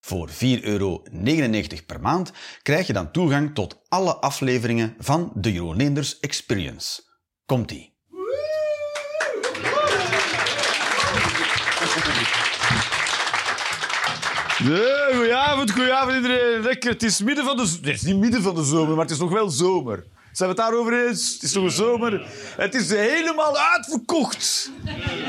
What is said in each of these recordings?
Voor 4,99 euro per maand krijg je dan toegang tot alle afleveringen van de Jeroen Experience. Komt-ie. Goedenavond, goedenavond iedereen. Lekker, het is midden van de... het is niet midden van de zomer, maar het is nog wel zomer. Zijn we het daarover eens? Het is een zomer. Het is helemaal uitverkocht.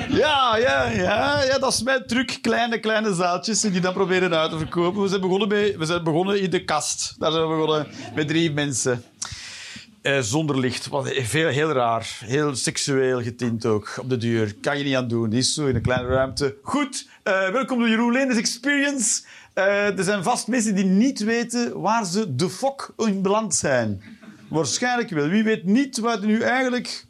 Ja, ja, ja, ja, dat is mijn truc. Kleine, kleine zaaltjes die dan proberen uit te verkopen. We zijn begonnen, bij, we zijn begonnen in de kast. Daar zijn we begonnen met drie mensen. Eh, zonder licht. Wat veel, heel raar. Heel seksueel getint ook. Op de duur. Kan je niet aan doen. Die is zo in een kleine ruimte. Goed. eh, welkom bij Jeroen Leenders Experience. Eh, er zijn vast mensen die niet weten waar ze de fok in beland zijn. Waarschijnlijk wel. Wie weet niet waar er nu eigenlijk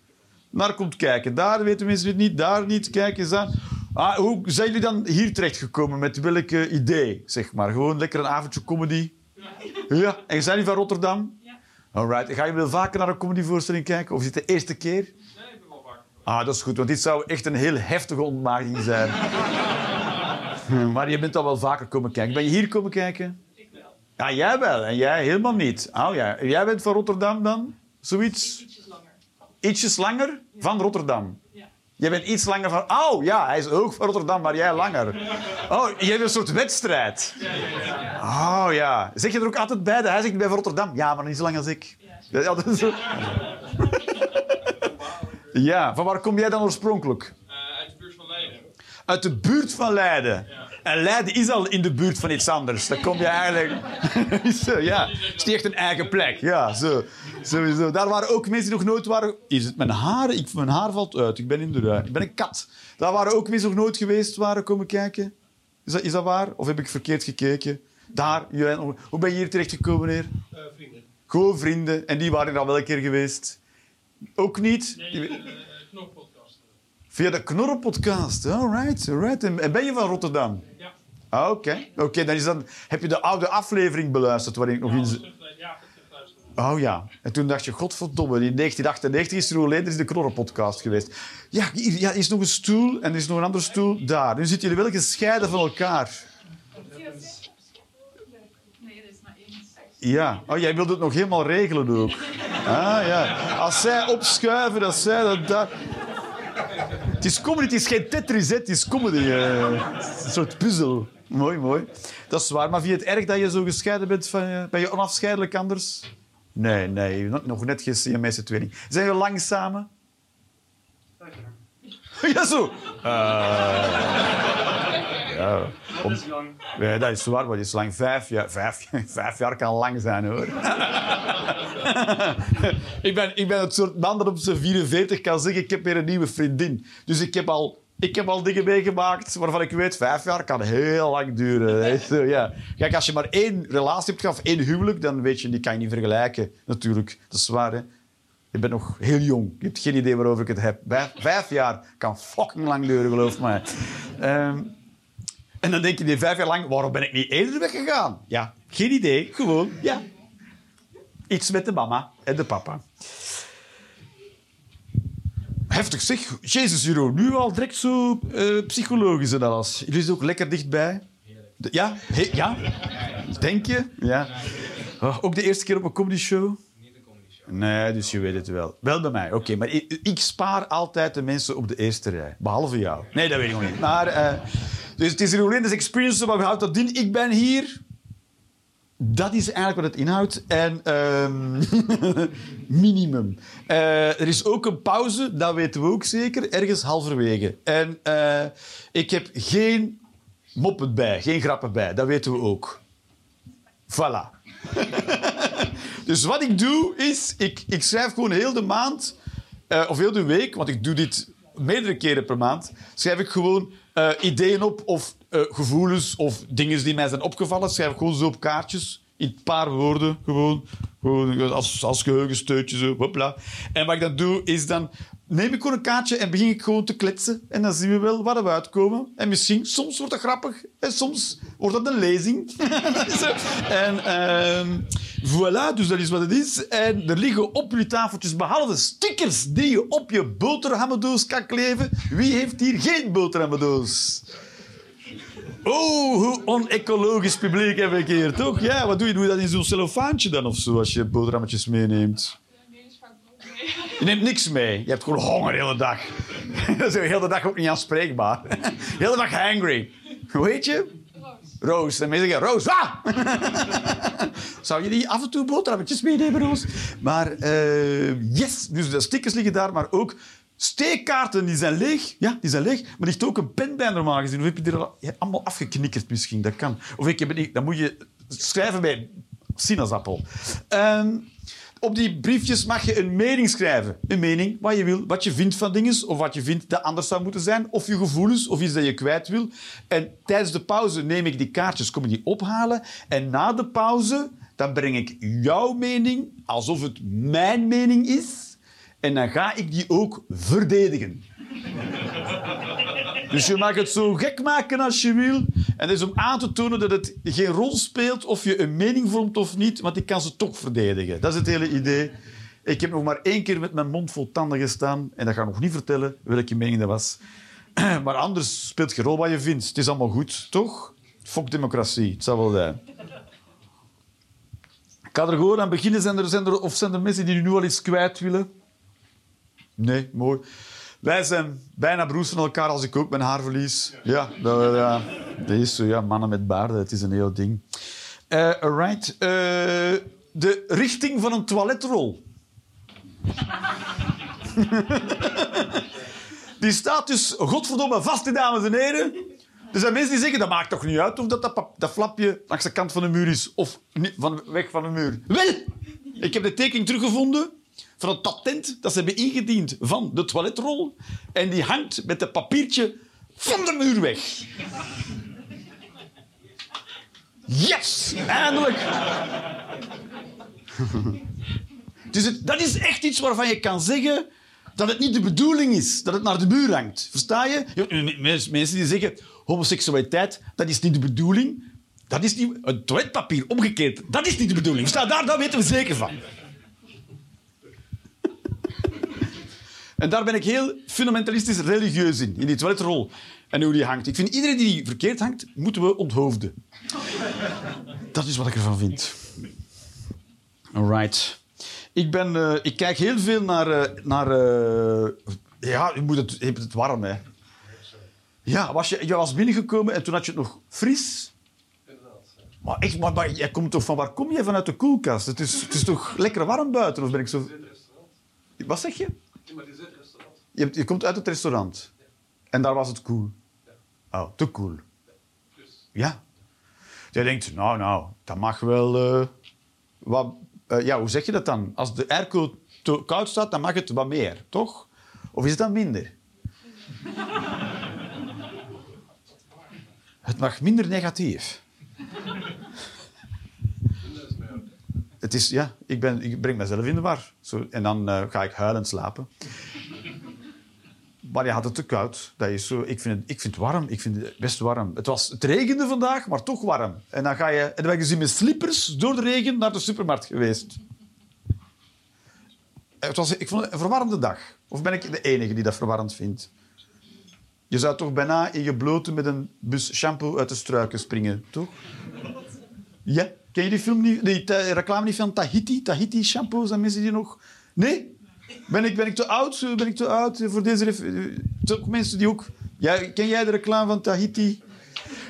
naar komt kijken. Daar weten mensen het niet. Daar niet. Kijk eens aan. Ah, hoe zijn jullie dan hier terechtgekomen? Met welk idee, zeg maar? Gewoon lekker een avondje comedy? Ja. En je zijn niet van Rotterdam? Alright. Ga je wel vaker naar een comedyvoorstelling kijken? Of is het de eerste keer? Nee, ik ben wel vaker. Ah, dat is goed, want dit zou echt een heel heftige ontmaagding zijn. maar je bent al wel vaker komen kijken. Ben je hier komen kijken? Ja, jij wel. En jij helemaal niet. Oh ja. Jij bent van Rotterdam dan? Zoiets? Ietsjes langer. Ietsjes langer? Van Rotterdam? Ja. Jij bent iets langer van... Oh, ja, hij is ook van Rotterdam, maar jij langer. Oh, jij hebt een soort wedstrijd. Oh ja. Zeg je er ook altijd bij? dat Hij zegt, ik ben van Rotterdam. Ja, maar niet zo lang als ik. Ja, dat is zo. Ja, van waar kom jij dan oorspronkelijk? Eh, uit de buurt van Leiden. Uit de buurt van Leiden. En Leiden is al in de buurt van iets anders. Dan kom je eigenlijk... zo, ja. Het is niet echt een eigen plek. Ja, zo. Sowieso. Daar waren ook mensen die nog nooit waren... Is het mijn haar? Ik, mijn haar valt uit. Ik ben in de rui. Ik ben een kat. Daar waren ook mensen die nog nooit geweest waren komen kijken. Is dat, is dat waar? Of heb ik verkeerd gekeken? Daar. Hoe ben je hier terechtgekomen, meneer? Eh, vrienden. Gewoon vrienden. En die waren er al wel een keer geweest. Ook niet? Nee, uh, knokpodcast. Via de Knorren-podcast. Alright, alright. En en ben je van Rotterdam? Ja. Ah, Oké, Oké, dan, is dan heb je de oude aflevering beluisterd waarin ik nog in... Ja, ja, goed luisteren. Oh ja. En toen dacht je, godverdomme, in 1998 is er alleen is de Knorren-podcast geweest. Ja, hier ja, er is nog een stoel en er is nog een andere stoel daar. Nu zitten jullie wel gescheiden van elkaar. Nee, dat is maar één. Ja. Oh, jij wilt het nog helemaal regelen ook. Ah, ja. Als zij opschuiven, dat zij dat daar... Het is comedy, het is geen Tetris, hè. het is comedy. eh. Een soort puzzel. Mooi, mooi. Dat is waar. Maar vind je het erg dat je zo gescheiden bent van je... Ben je onafscheidelijk anders? Nee, nee. Nog- Nog net geen Siamese tweeling. Zijn jullie lang samen? Ja, zo. Eh, ja. Om- ja, dat is waar, maar het is lang. Vijf jaar, vijf, vijf jaar kan lang zijn, hoor. ik, ben, ik ben het soort man dat op zijn 44 kan zeggen... Ik heb weer een nieuwe vriendin. Dus ik heb al, ik heb al dingen meegemaakt waarvan ik weet... Vijf jaar kan heel lang duren. Zo, ja. Kijk, als je maar één relatie hebt gehad, of één huwelijk... dan weet je, die kan je niet vergelijken, natuurlijk. Dat is waar, hè. Je bent nog heel jong. Je hebt geen idee waarover ik het heb. Vijf, vijf jaar kan fucking lang duren, geloof mij. Ehm, en dan denk je, die vijf jaar lang, waarom ben ik niet eerder weggegaan? Ja, geen idee. Gewoon, ja. Iets met de mama en de papa. Heftig zeg. Jezus, Jeroen. Nu al direct zo eh, psychologisch alles. Jullie zijn ook lekker dichtbij. Ja? Ja? Denk je? Ja. Oh, ook de eerste keer op een comedy show? Nee, dus je weet het wel. Wel bij mij, oké. maar ik, spaar altijd de mensen op de eerste rij. Behalve jou. Nee, dat weet ik nog niet. Maar, eh, dus het is een Orlando's Experience, maar houdt dat in? Ik ben hier. Dat is eigenlijk wat het inhoudt. En ehm, minimum. Eh, er is ook een pauze, dat weten we ook zeker, ergens halverwege. En eh, ik heb geen moppen bij, geen grappen bij. Dat weten we ook. Voilà. Dus wat ik doe, is... Ik, ik schrijf gewoon heel de maand, eh, of heel de week, want ik doe dit meerdere keren per maand, schrijf ik gewoon eh, ideeën op of eh, gevoelens of dingen die mij zijn opgevallen. Schrijf ik gewoon zo op kaartjes, in een paar woorden, gewoon Gewoon als, als geheugensteutje, zo, hopla. En wat ik dan doe, is dan neem ik gewoon een kaartje en begin ik gewoon te kletsen. En dan zien we wel waar we uitkomen. En misschien, soms wordt dat grappig. En soms wordt dat een lezing. En ehm, voilà, dus dat is wat het is. En er liggen op jullie tafeltjes, behalve stickers die je op je boterhammendoos kan kleven. Wie heeft hier geen boterhammendoos? Oh, hoe onecologisch publiek heb ik hier, toch? Ja, wat doe je? Doe je dat in zo'n cellofaantje dan of zo, als je boterhammetjes meeneemt? Je neemt niks mee. Je hebt gewoon honger de hele dag. Dat is de hele dag ook niet aanspreekbaar. De hele dag hangry. Hoe heet je? Roos. En mensen zeggen, Roos, ah! Zou je die af en toe boterhammetjes meenemen, Roos? Maar, eh, yes. Dus de stickers liggen daar, maar ook steekkaarten, die zijn leeg. Ja, die zijn leeg. Maar ligt ook een pen bij normaal gezien. Of heb je die er ja, allemaal afgeknikkerd misschien? Dat kan. Of ik heb. Dan moet je schrijven bij sinaasappel. Ehm, op die briefjes mag je een mening schrijven. Een mening, wat je wil, wat je vindt van dingen, of wat je vindt dat anders zou moeten zijn, of je gevoelens, of iets dat je kwijt wil. En tijdens de pauze neem ik die kaartjes, kom ik die ophalen. En na de pauze, dan breng ik jouw mening, alsof het mijn mening is. En dan ga ik die ook verdedigen. Dus je mag het zo gek maken als je wil. En dat is om aan te tonen dat het geen rol speelt of je een mening vormt of niet, want ik kan ze toch verdedigen. Dat is het hele idee. Ik heb nog maar één keer met mijn mond vol tanden gestaan en dat ga ik nog niet vertellen welke mening dat was. Maar anders speelt geen rol wat je vindt. Het is allemaal goed, toch? Fok democratie, het zal wel zijn. Ik ga er gewoon aan beginnen. Zijn er, zijn of zijn er mensen die nu al iets kwijt willen? Nee, mooi. Wij zijn bijna broers van elkaar als ik ook mijn haar verlies. Ja, dat, is zo. Ja, mannen met baarden, het is een heel ding. Eh, de richting van een toiletrol. die staat dus, godverdomme, vast, dames en heren. Er zijn mensen die zeggen, dat maakt toch niet uit of dat, dat flapje langs de kant van de muur is of niet van, weg van de muur. Wel, ik heb de tekening teruggevonden van het patent dat ze hebben ingediend van de toiletrol. En die hangt met het papiertje van de muur weg. Yes! Eindelijk! Dus het, dat is echt iets waarvan je kan zeggen dat het niet de bedoeling is dat het naar de muur hangt. Versta je? Mensen die zeggen homoseksualiteit, dat is niet de bedoeling. Dat is niet... Het toiletpapier, omgekeerd, dat is niet de bedoeling. Versta, daar, daar weten we zeker van. En daar ben ik heel fundamentalistisch religieus in, in die toiletrol. En hoe die hangt. Ik vind iedereen die verkeerd hangt, moeten we onthoofden. Dat is wat ik ervan vind. Alright. Ik, ben, eh, ik kijk heel veel naar... eh, naar eh, ja, je, moet het, je hebt het warm, hè. Ja, was je, je was binnengekomen en toen had je het nog fris. Maar echt, maar, maar jij komt toch van... Waar kom je vanuit de koelkast? Het is, het is toch lekker warm buiten? Of ben ik zo... Wat zeg je? Ja, maar restaurant. Je, je komt uit het restaurant. En daar was het cool. Oh, te cool. Ja. Jij denkt, nou, nou, dat mag wel... eh, wat, eh, ja, hoe zeg je dat dan? Als de airco te koud staat, dan mag het wat meer, toch? Of is het dan minder? het mag minder negatief. Het is, ja, ik, ben, ik breng mezelf in de war. Zo, en dan eh, ga ik huilend slapen. Maar je had het te koud. Dat is zo, ik, vind het, ik vind warm. Ik vind het best warm. Het, was, het regende vandaag, maar toch warm. En dan ga je... En dan ben dus met slippers door de regen naar de supermarkt geweest. Het was, ik vond het een verwarmde dag. Of ben ik de enige die dat verwarmd vindt? Je zou toch bijna in je blote met een bus shampoo uit de struiken springen, toch? Ja. Ken je die film niet? Ta- reclame niet van Tahiti? Tahiti shampoo, zijn mensen die nog... Nee? Ben ik, ben ik te oud? Ben ik te oud voor deze... ref- eh, Toch mensen die ook... Ja, ken jij de reclame van Tahiti?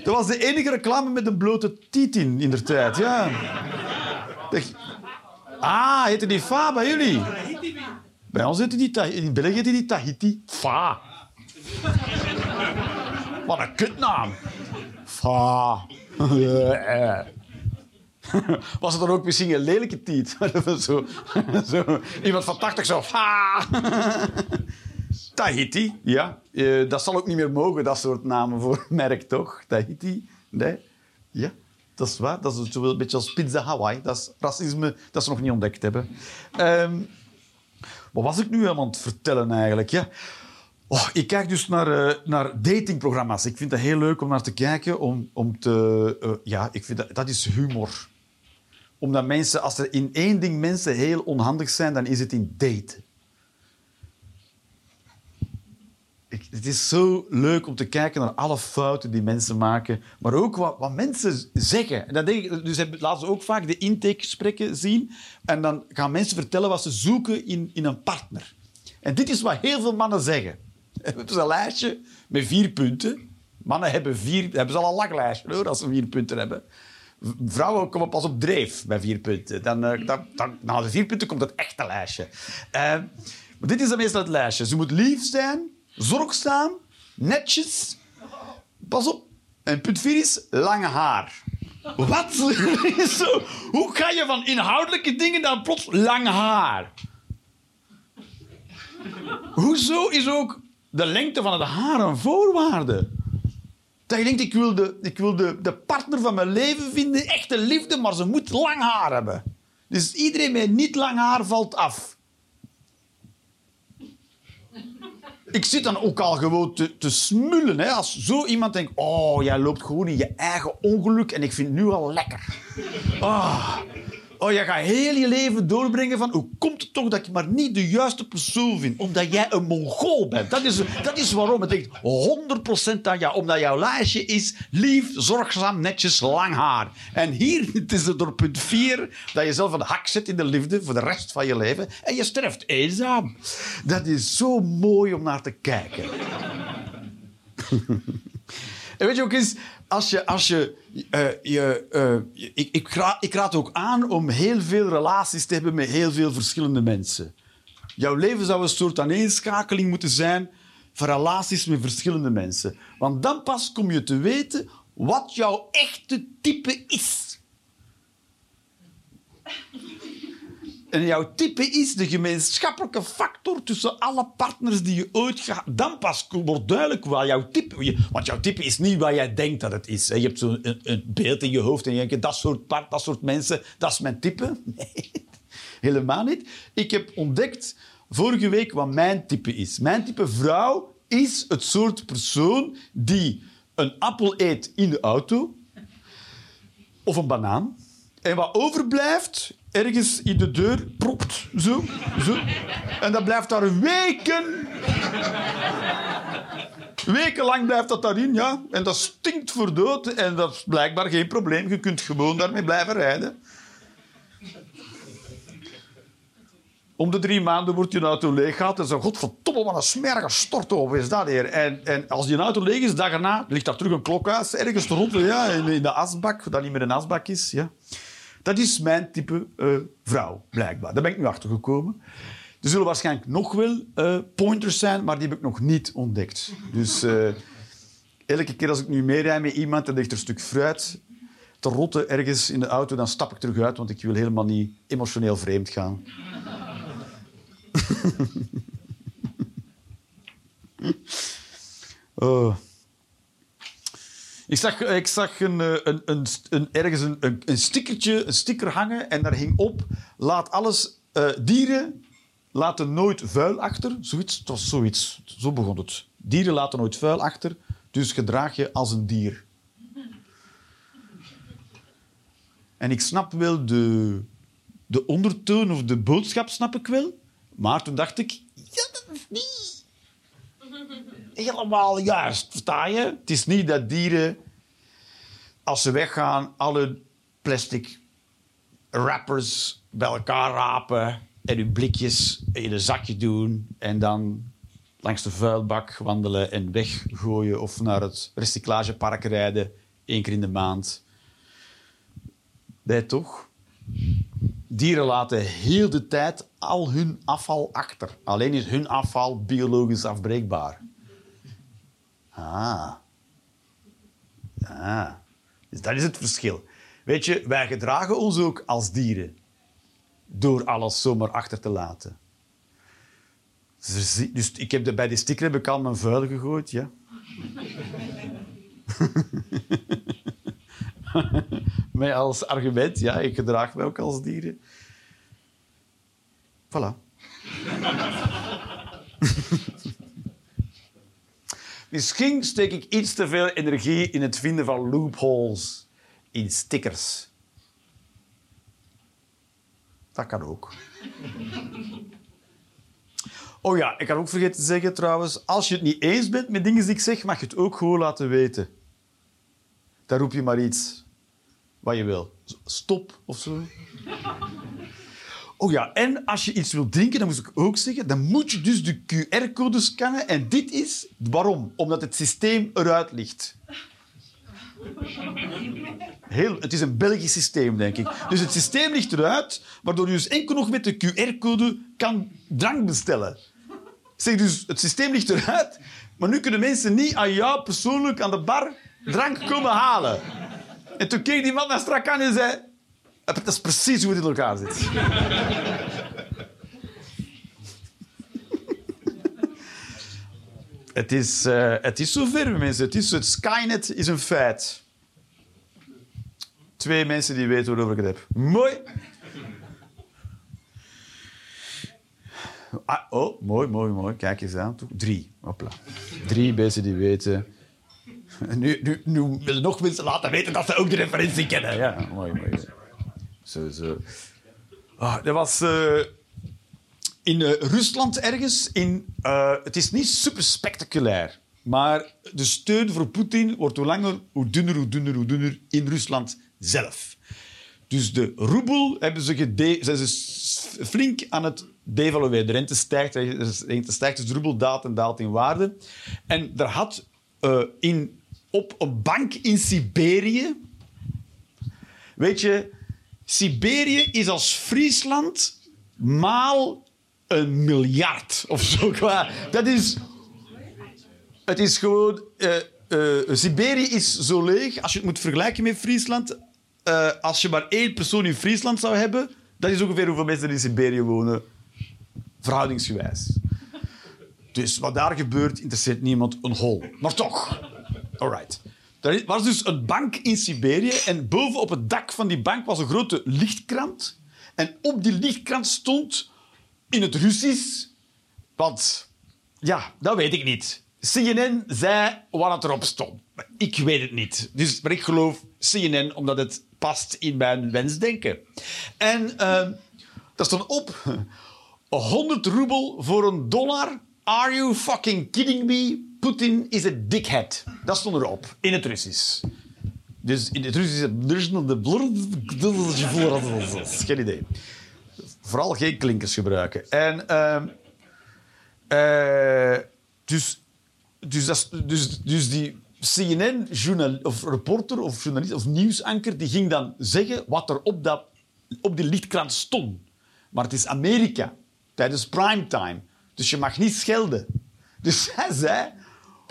Dat was de enige reclame met een blote tiet in, in der tijd. Ja. Ah, heette die Fa bij jullie? Bij ons heette die Tahiti. In België heette die Tahiti. Fa. Wat een kutnaam. Fa. Was het dan ook misschien een lelijke tiet? zo, zo, iemand van 80 zo. Fa. Tahiti, ja. Eh, dat zal ook niet meer mogen, dat soort namen voor merk, toch? Tahiti, nee. Ja. Dat is waar. Dat is een beetje als pizza Hawaii. Dat is racisme dat ze nog niet ontdekt hebben. Ehm, wat was ik nu aan het vertellen eigenlijk? Ja. Oh, ik kijk dus naar, eh, naar datingprogramma's. Ik vind dat heel leuk om naar te kijken. Om, om te, eh, ja, ik vind dat, dat is humor. Omdat mensen, als er in één ding mensen heel onhandig zijn, dan is het in daten. Ik, het is zo leuk om te kijken naar alle fouten die mensen maken, maar ook wat, wat mensen zeggen. En dat denk ik, dus laten ze ook vaak de intakegesprekken zien en dan gaan mensen vertellen wat ze zoeken in, in een partner. En dit is wat heel veel mannen zeggen. Het is een lijstje met vier punten. Mannen hebben vier, hebben ze al een lang lijstje hoor, als ze vier punten hebben. Vrouwen komen pas op dreef bij vier punten. Dan, eh, dan, dan, na de vier punten komt het echte lijstje. Eh, maar dit is dan meestal het lijstje. Ze moet lief zijn, zorgzaam, netjes. Pas op. En punt vier is lange haar. Wat? Zo, Hoe ga je van inhoudelijke dingen dan plots lang haar? Hoezo is ook de lengte van het haar een voorwaarde? Dat je denkt, ik wil, de, ik wil de, de partner van mijn leven vinden, echte liefde, maar ze moet lang haar hebben. Dus iedereen met niet lang haar valt af. Ik zit dan ook al gewoon te, te smullen. Hè? Als zo iemand denkt, oh, jij loopt gewoon in je eigen ongeluk en ik vind het nu al lekker. Ah. Jij gaat heel je leven doorbrengen van hoe komt het toch dat ik maar niet de juiste persoon vind? Omdat jij een Mongool bent. Dat is, dat is waarom. Het denkt 100% aan jou. Omdat jouw lijstje is lief, zorgzaam, netjes, lang haar. En hier het is het door punt 4 dat je zelf een hak zet in de liefde voor de rest van je leven. En je sterft eenzaam. Dat is zo mooi om naar te kijken. En weet je ook eens, als je... Als je, eh, eh, ik, ik, ra- ik raad ook aan om heel veel relaties te hebben met heel veel verschillende mensen. Jouw leven zou een soort aaneenschakeling moeten zijn van relaties met verschillende mensen. Want dan pas kom je te weten wat jouw echte type is. En jouw type is de gemeenschappelijke factor tussen alle partners die je ooit gaat. Dan pas wordt duidelijk wat jouw type Want jouw type is niet wat jij denkt dat het is. Je hebt zo'n een, een beeld in je hoofd en je denkt: dat soort part, dat soort mensen, dat is mijn type. Nee, helemaal niet. Ik heb ontdekt vorige week wat mijn type is. Mijn type vrouw is het soort persoon die een appel eet in de auto of een banaan. En wat overblijft, ergens in de deur propt. Zo, zo. En dat blijft daar weken. Wekenlang blijft dat daarin, ja. En dat stinkt voor dood. En dat is blijkbaar geen probleem. Je kunt gewoon daarmee blijven rijden. Om de drie maanden wordt je auto leeg gehad. En zo, godverdomme, wat een smerige stortover is dat hier. En, en als die auto leeg is, dag ligt daar terug een klokhuis ergens rotten, ja, in, in de asbak, dat niet meer een asbak is. Ja. Dat is mijn type eh, vrouw, blijkbaar. Daar ben ik nu achter gekomen. Er zullen waarschijnlijk nog wel eh, pointers zijn, maar die heb ik nog niet ontdekt. Dus eh, elke keer als ik nu meerijd met iemand en ligt er een stuk fruit te rotten ergens in de auto, dan stap ik terug uit, want ik wil helemaal niet emotioneel vreemd gaan. Oh. Ik zag, ik zag een, eh, een, een, een, ergens een, een, stickertje, een sticker hangen en daar hing op: laat alles, eh, dieren laten nooit vuil achter. Zoiets, het zoiets, zo begon het. Dieren laten nooit vuil achter, dus gedraag je als een dier. En ik snap wel de, de ondertoon of de boodschap, snap ik wel. Maar toen dacht ik, ja, dat is niet helemaal juist, versta je? Het is niet dat dieren, als ze weggaan, alle plastic wrappers bij elkaar rapen en hun blikjes in een zakje doen en dan langs de vuilbak wandelen en weggooien of naar het recyclagepark rijden, één keer in de maand. Nee, toch? Dieren laten heel de tijd al hun afval achter. Alleen is hun afval biologisch afbreekbaar. Ah. Ah. Dus dat is het verschil. Weet je, wij gedragen ons ook als dieren. Door alles zomaar achter te laten. Dus ik heb de, bij die sticker heb ik al mijn vuil gegooid, ja. Met als argument, ja, ik gedraag me ook als dieren. Voilà. Misschien steek ik iets te veel energie in het vinden van loopholes in stickers. Dat kan ook. Oh ja, ik kan ook vergeten te zeggen trouwens, als je het niet eens bent met dingen die ik zeg, mag je het ook gewoon laten weten. Dan roep je maar iets wat je wil. Stop of zo. Oh ja, en als je iets wilt drinken, dan moet ik ook zeggen, dan moet je dus de QR-code scannen. En dit is waarom? Omdat het systeem eruit ligt. Heel, het is een Belgisch systeem, denk ik. Dus het systeem ligt eruit, waardoor je dus enkel nog met de QR-code kan drank bestellen. Zeg dus, het systeem ligt eruit, maar nu kunnen mensen niet aan jou persoonlijk aan de bar drank komen halen. En toen keek die man naar strak aan en zei... Dat is precies hoe het in elkaar zit. het, is, uh, het is zover, mensen. Het, is, het Skynet is een feit. Twee mensen die weten waarover ik het heb. Mooi. Ah, oh, mooi, mooi, mooi. Kijk eens aan. Drie. Hopla. Drie mensen die weten. Nu, nu, nu willen nog mensen laten weten dat ze ook de referentie kennen. Ja, mooi, mooi. Zo, zo. Ah, dat was uh, in uh, Rusland ergens. In, uh, het is niet super spectaculair. Maar de steun voor Poetin wordt hoe langer, hoe dunner, hoe dunner, hoe dunner in Rusland zelf. Dus de roebel hebben ze, gede zijn ze flink aan het devalueren. De rente stijgt, de rente stijgt dus de roebel daalt en daalt in waarde. En er had in, op een bank in Siberië... Weet je, Siberië is als Friesland maal een miljard of zo. Dat is... Het is gewoon... Uh, uh, Siberië is zo leeg, als je het moet vergelijken met Friesland... Uh, als je maar één persoon in Friesland zou hebben... Dat is ongeveer hoeveel mensen in Siberië wonen. Verhoudingsgewijs. Dus wat daar gebeurt, interesseert niemand een hol. Maar toch. All right. Er was dus een bank in Siberië en boven op het dak van die bank was een grote lichtkrant. En op die lichtkrant stond in het Russisch... Want, ja, dat weet ik niet. CNN zei wat het erop stond. Ik weet het niet. Dus, maar ik geloof CNN omdat het past in mijn wensdenken. En uh, dat stond op... 100 roebel voor een dollar. Are you fucking kidding me? Putin is a dickhead. Dat stond erop, in het Russisch. Dus in het Russisch is het... Geen idee. Vooral geen klinkers gebruiken. En... Uh, dus, dus, dus, dus die CNN-journal of reporter of journalist of nieuwsanker die ging dan zeggen wat er op, dat, op die lichtkrant stond. Maar het is Amerika tijdens primetime. Dus je mag niet schelden. Dus hij zei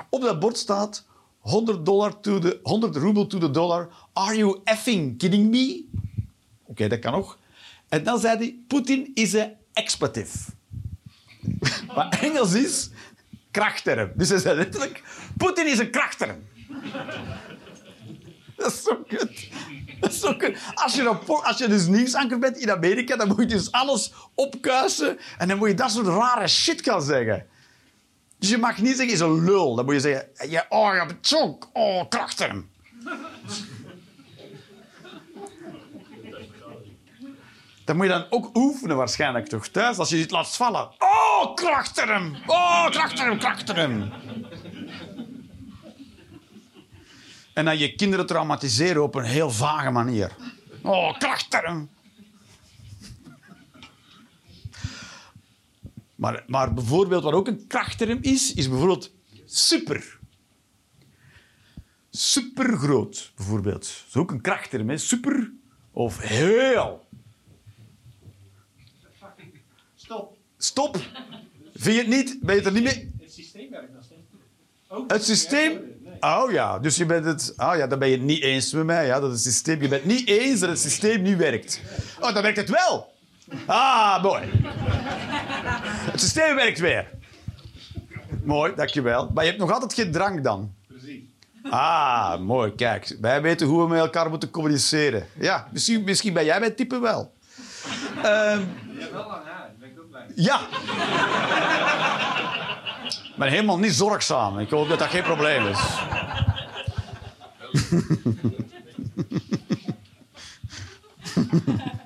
op dat bord staat 100, dollar to the, 100 roebel to the dollar. Are you effing kidding me? Oké, dat kan nog. En dan zei hij, Putin is een expletive. Wat Engels is, krachtterm. Dus hij zei letterlijk, Putin is een krachtterm. dat is zo kut. Dat is zo. Als je, als je dus nieuwsanker bent in Amerika, dan moet je dus alles opkuisen en dan moet je dat soort rare shit gaan zeggen. Dus je mag niet zeggen, is een lul. Dan moet je zeggen, ja, oh, je chok. Oh, krachten. Dat moet je dan ook oefenen waarschijnlijk toch thuis, als je het laat vallen. Oh, krachten Oh, krachten krachten En dan je kinderen traumatiseren op een heel vage manier. Oh, krachten Maar, maar bijvoorbeeld wat ook een krachtterm is, is bijvoorbeeld super. Super groot, bijvoorbeeld. Dat is ook een krachtterm, hè? Super of heel. Stop. Stop. Vind je het niet? Ben je het er niet mee? Het systeem werkt nog steeds. Ook Het systeem? Oh ja, dus je bent het... Oh ja, dan ben je het niet eens met mij. Ja, dat het systeem... Je bent het niet eens dat het systeem niet werkt. Oh, dan werkt het wel. Ah, mooi. Het systeem werkt weer. Mooi, dankjewel. Maar je hebt nog altijd geen drank dan. Precies. Ah, mooi. Kijk, wij weten hoe we met elkaar moeten communiceren. Ja, misschien, misschien ben jij mijn type wel. Ehm, Je hebt wel lang haar, ben ik ook blij ja. Ik ben helemaal niet zorgzaam. Ik hoop dat dat geen probleem is.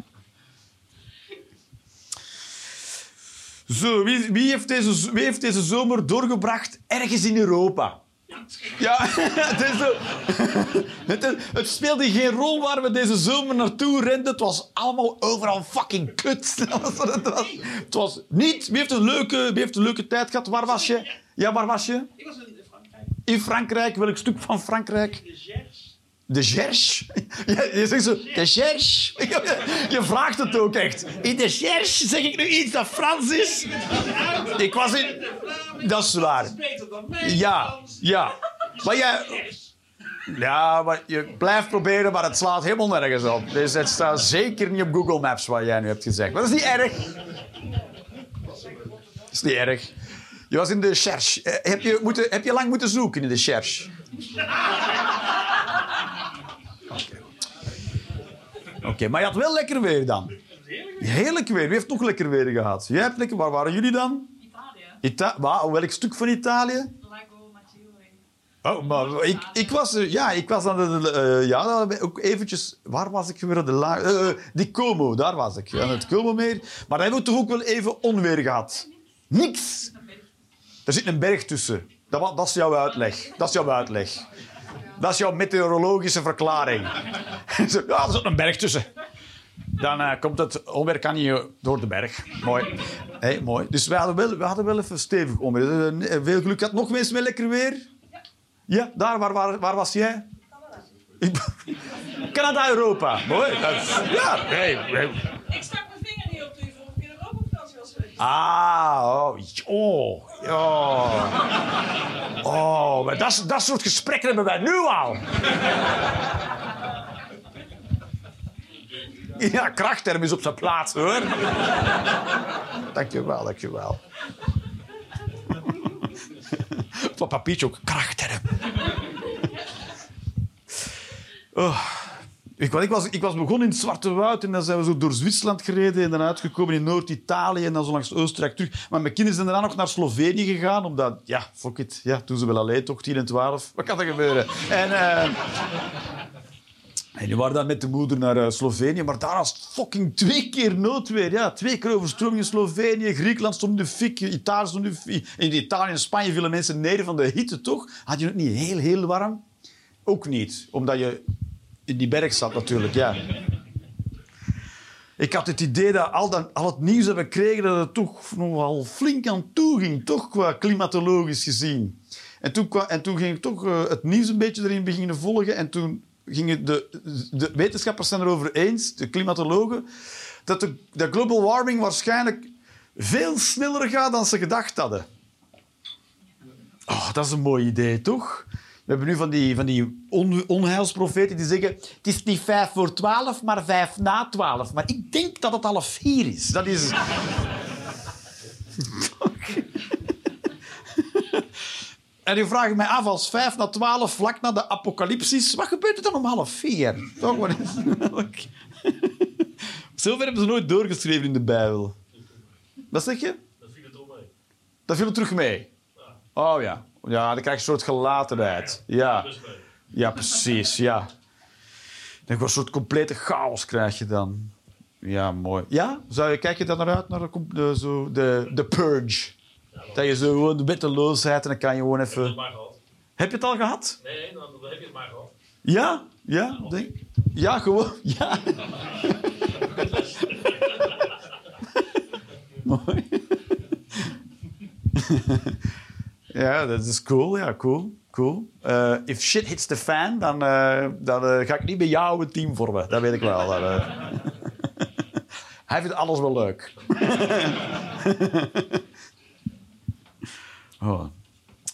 Zo, wie, wie, heeft deze, wie heeft deze zomer doorgebracht ergens in Europa? Ja, het, is zo. Het, het speelde geen rol waar we deze zomer naartoe renden. Het was allemaal overal fucking kut. Dat was Het was, het was niet... Wie heeft, een leuke, wie heeft een leuke tijd gehad? Waar was je? Ja, waar was je? Ik was in Frankrijk. In Frankrijk. Welk stuk van Frankrijk? De Gers. De Gers? Ja, je zegt zo, de Gers? Je vraagt het ook echt. In de Gers zeg ik nu iets dat Frans is? Ik was in... Dat is waar. Ja, ja. Maar jij... Ja, maar je blijft proberen, maar het slaat helemaal nergens op. Dus het staat zeker niet op Google Maps wat jij nu hebt gezegd. Maar dat is niet erg. Dat is niet erg. Je was in de Cherche. Eh, Heb je, moeten, heb je lang moeten zoeken in de Cherche? Oké. Oké, maar je had wel lekker weer dan. Heerlijk weer. Wie heeft nog lekker weer gehad? Jij hebt lekker... Waar waren jullie dan? Italië. Ita Waar, welk stuk van Italië? Lago Maggiore. Oh, maar ik, ik was... eh, Ja, ik was aan de... eh, ja, ook eventjes... Waar was ik weer? De la, eh, die Como, daar was ik. Aan het Como-meer. Maar daar hebben we toch ook wel even onweer gehad. Niks. Er zit een berg tussen. Dat, dat is jouw uitleg. Dat is jouw uitleg. Dat is jouw meteorologische verklaring. Zo, ja, er zit een berg tussen. Dan eh, komt het onweer kan niet door de berg. Mooi. Hey, mooi. Dus we hadden wel, we hadden wel even stevig onweer. Eh, Veel geluk. Had nog mensen met lekker weer? Ja, daar. Waar, waar, waar was jij? Canada, Europa. Mooi. Dat ja, hey, hey. Ik stak mijn vinger niet op toen je vorige keer in Europa op vakantie was geweest. Ah, oh, oh. Oh, maar dat, dat soort gesprekken hebben wij nu al. Ja, krachtterm is op zijn plaats, hoor. Dankjewel, dankjewel. Van papiertje ook, krachtterm. Oh. Ik, ik, was, ik was begonnen in het Zwarte Woud en dan zijn we zo door Zwitserland gereden en dan uitgekomen in Noord-Italië en dan zo langs Oostenrijk terug. Maar mijn kinderen zijn daarna nog naar Slovenië gegaan, omdat, ja, fuck it, ja, toen ze wel alleen toch, 10 en 12. Wat kan er gebeuren? En, eh, en die waren dan met de moeder naar eh, Slovenië, maar daar was fucking twee keer noodweer. Ja, twee keer overstroming in Slovenië, Griekenland stond in de fik, Italië stond in de fik. In Italië en Spanje vielen mensen neer van de hitte, toch? Had je het niet heel, heel warm? Ook niet, omdat je in die berg zat natuurlijk, ja. Ik had het idee dat al, dat, al het nieuws dat we kregen, dat het toch nogal flink aan toe ging, toch qua klimatologisch gezien. En toen, kwa- en toen ging ik toch eh, het nieuws een beetje erin beginnen volgen. En toen gingen de, de wetenschappers zijn erover eens, de klimatologen, dat, de, dat global warming waarschijnlijk veel sneller gaat dan ze gedacht hadden. Oh, dat is een mooi idee, toch? We hebben nu van die, van die on, onheilsprofeten die zeggen... Het is niet vijf voor twaalf, maar vijf na twaalf. Maar ik denk dat het half vier is. Dat is... En nu vraag ik mij af, als vijf na twaalf, vlak na de apocalypsis... Wat gebeurt er dan om half vier? Toch? Wat is... Zover hebben ze nooit doorgeschreven in de Bijbel. Wat zeg je? Dat viel het mee. Dat viel er terug mee. Oh ja. Ja, dan krijg je een soort gelatenheid. Ja, ja precies. Ja. Dan een soort complete chaos krijg je dan. Ja, mooi. Ja? Zou je, kijk je dan naar uit, naar de, de, zo, de, de purge? Dat je zo gewoon de wetteloosheid en dan kan je gewoon Heb je het even... maar gehad? Heb je het al gehad? Nee, dan heb je het maar gehad. Ja? Ja? Denk. Ja, gewoon. Ja. Mooi. ja, dat is cool. Ja, cool. Cool. Eh, if shit hits the fan, dan, eh, dan eh, ga ik niet bij jou een team vormen. Dat weet ik wel. Hij vindt alles wel leuk. oh.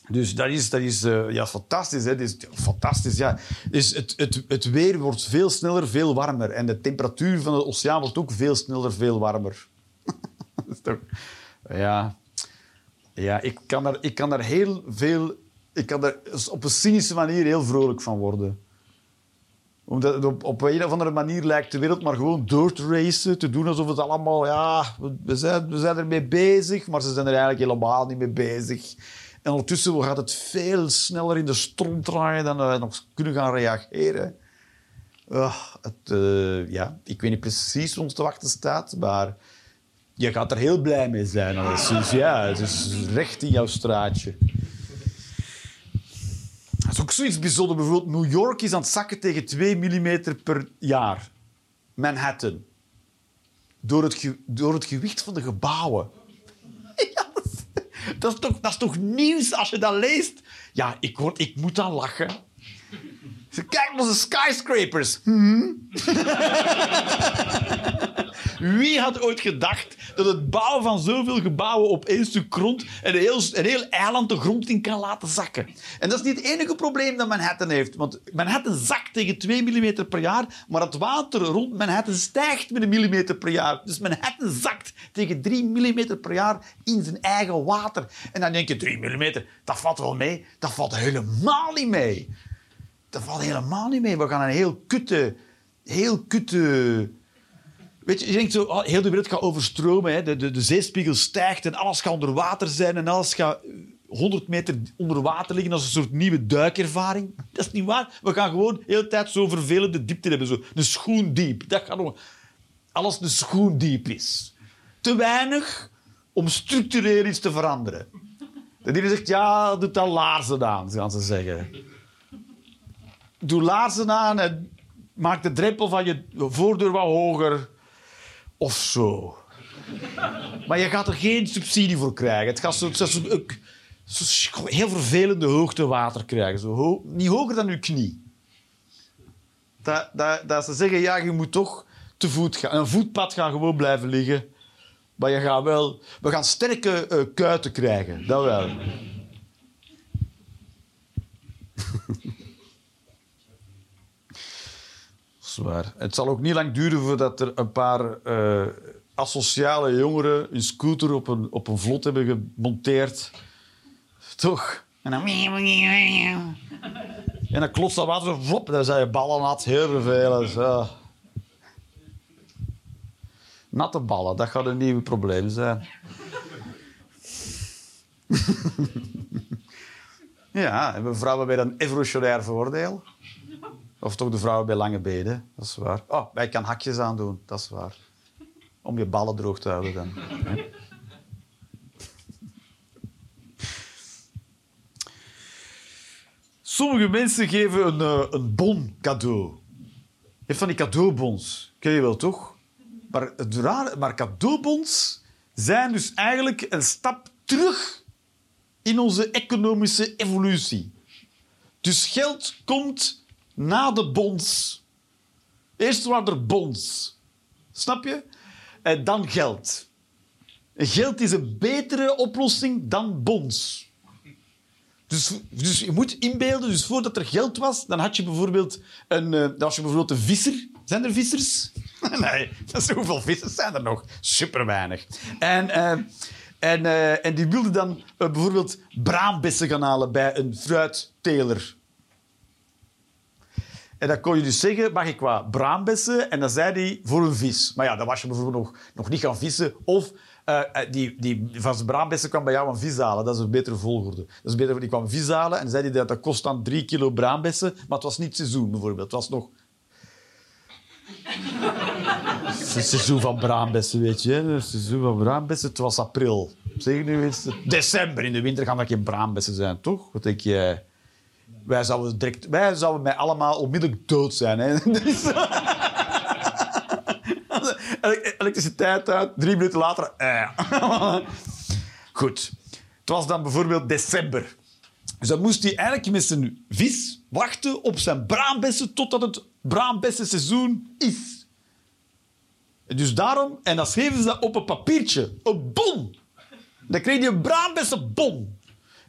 Dus dat is, dat is ja, fantastisch. Dat is, fantastisch, ja. Dus het, het, het weer wordt veel sneller, veel warmer. En de temperatuur van de oceaan wordt ook veel sneller, veel warmer. dat is toch... Ja. Ja, ik kan, daar, ik kan daar heel veel... Ik kan er op een cynische manier heel vrolijk van worden. Omdat op, op een of andere manier lijkt de wereld maar gewoon door te racen. Te doen alsof het allemaal, ja, we- zijn, we zijn ermee bezig. Maar ze zijn er eigenlijk helemaal niet mee bezig. En ondertussen gaat het veel sneller in de stront draaien dan we nog kunnen gaan reageren. Ah, het, eh, ja, ik weet niet precies wat ons te wachten staat, maar je gaat er heel blij mee zijn. alleszins. ja, het is recht in jouw straatje. Dat is ook zoiets bijzonders. Bijvoorbeeld New York is aan het zakken tegen 2 mm per jaar. Manhattan. Door het, door het gewicht van de gebouwen. Dat is- toch, dat is toch nieuws als je dat leest? Ja, ik, word, ik moet dan lachen. Kijk naar onze skyscrapers. Hm? Wie had ooit gedacht dat het bouwen van zoveel gebouwen op één stuk grond een heel, een heel eiland de grond in kan laten zakken? En dat is niet het enige probleem dat Manhattan heeft. Want Manhattan zakt tegen 2 mm per jaar, maar het water rond Manhattan stijgt met een millimeter per jaar. Dus Manhattan zakt tegen 3 mm per jaar in zijn eigen water. En dan denk je, 3 mm, dat valt wel mee. Dat valt helemaal niet mee. Dat valt helemaal niet mee. We gaan een heel kutte... Heel kutte... Weet je, je denkt zo, oh, heel de wereld gaat overstromen. Hè. De, de, de zeespiegel stijgt en alles gaat onder water zijn en alles gaat eh, 100 meter onder water liggen als een soort nieuwe duikervaring. Dat is niet waar. We gaan gewoon de hele tijd zo vervelende diepte hebben. Zo een schoen diep. Dat gaat. Alles een schoen diep is. Te weinig om structureel iets te veranderen. De ene zegt, ja, doe dan laarzen aan, gaan ze zeggen. Doe laarzen aan en maak de drempel van je voordeur wat hoger. Of zo. Maar je gaat er geen subsidie voor krijgen. Het gaat zo, zo, zo, heel vervelende hoogte water krijgen. Zo niet hoger dan je knie. Dat, dat, ze zeggen, ja, je moet toch te voet gaan. Een voetpad gaat gewoon blijven liggen. Maar je gaat wel... We gaan sterke eh, kuiten krijgen. Dat wel. Zwaar. Het zal ook niet lang duren voordat er een paar eh, asociale jongeren een scooter op een, op een vlot hebben gemonteerd. Toch? En dan... En dan dat water zo, dan zijn je ballen nat. Heel vervelend. Ja. Natte ballen, dat gaat een nieuw probleem zijn. ja, hebben vrouwen bij een evolutionair voordeel? Of toch de vrouwen bij lange benen, dat is waar. Oh, wij kan hakjes aandoen, dat is waar. Om je ballen droog te houden dan. Sommige mensen geven een, eh, een bon cadeau. Je hebt van die cadeaubons. Ken je wel, toch? Maar, het rare, maar cadeaubons zijn dus eigenlijk een stap terug in onze economische evolutie. Dus geld komt na de bonds. Eerst waren er bonds. Snap je? En dan geld. Geld is een betere oplossing dan bonds. Dus, dus je moet inbeelden, dus voordat er geld was, dan had je bijvoorbeeld een, was je bijvoorbeeld een visser. Zijn er vissers? nee, dat hoeveel vissers zijn er nog? Super weinig. En, eh, en, eh, en die wilden dan bijvoorbeeld braambessen gaan halen bij een fruitteler. En dan kon je dus zeggen, mag ik wat braambessen? En dan zei hij, voor een vis. Maar ja, dan was je bijvoorbeeld nog, nog niet gaan vissen. Of eh, eh, die, die van zijn braambessen kwam bij jou een vis halen. Dat is een betere volgorde. Dat is beter, die kwam vis halen en zei hij dat dat kost dan drie kilo braambessen. Maar het was niet seizoen, bijvoorbeeld. Het was nog... Het seizoen van braambessen, weet je. Het seizoen van braambessen, het was april. Zeg nu eens... December, in de winter gaan dat geen braambessen zijn, toch? Wat denk je... Wij zouden, direct, wij zouden mij allemaal onmiddellijk dood zijn. Hè? Ele- Elektriciteit uit, drie minuten later. eh. Goed. Het was dan bijvoorbeeld december. Dus dan moest hij eigenlijk met zijn vis wachten op zijn braambessen totdat het braambessenseizoen is. Dus daarom, en dan schreven ze dat op een papiertje, een bon. Dan kreeg je een braambessenbon.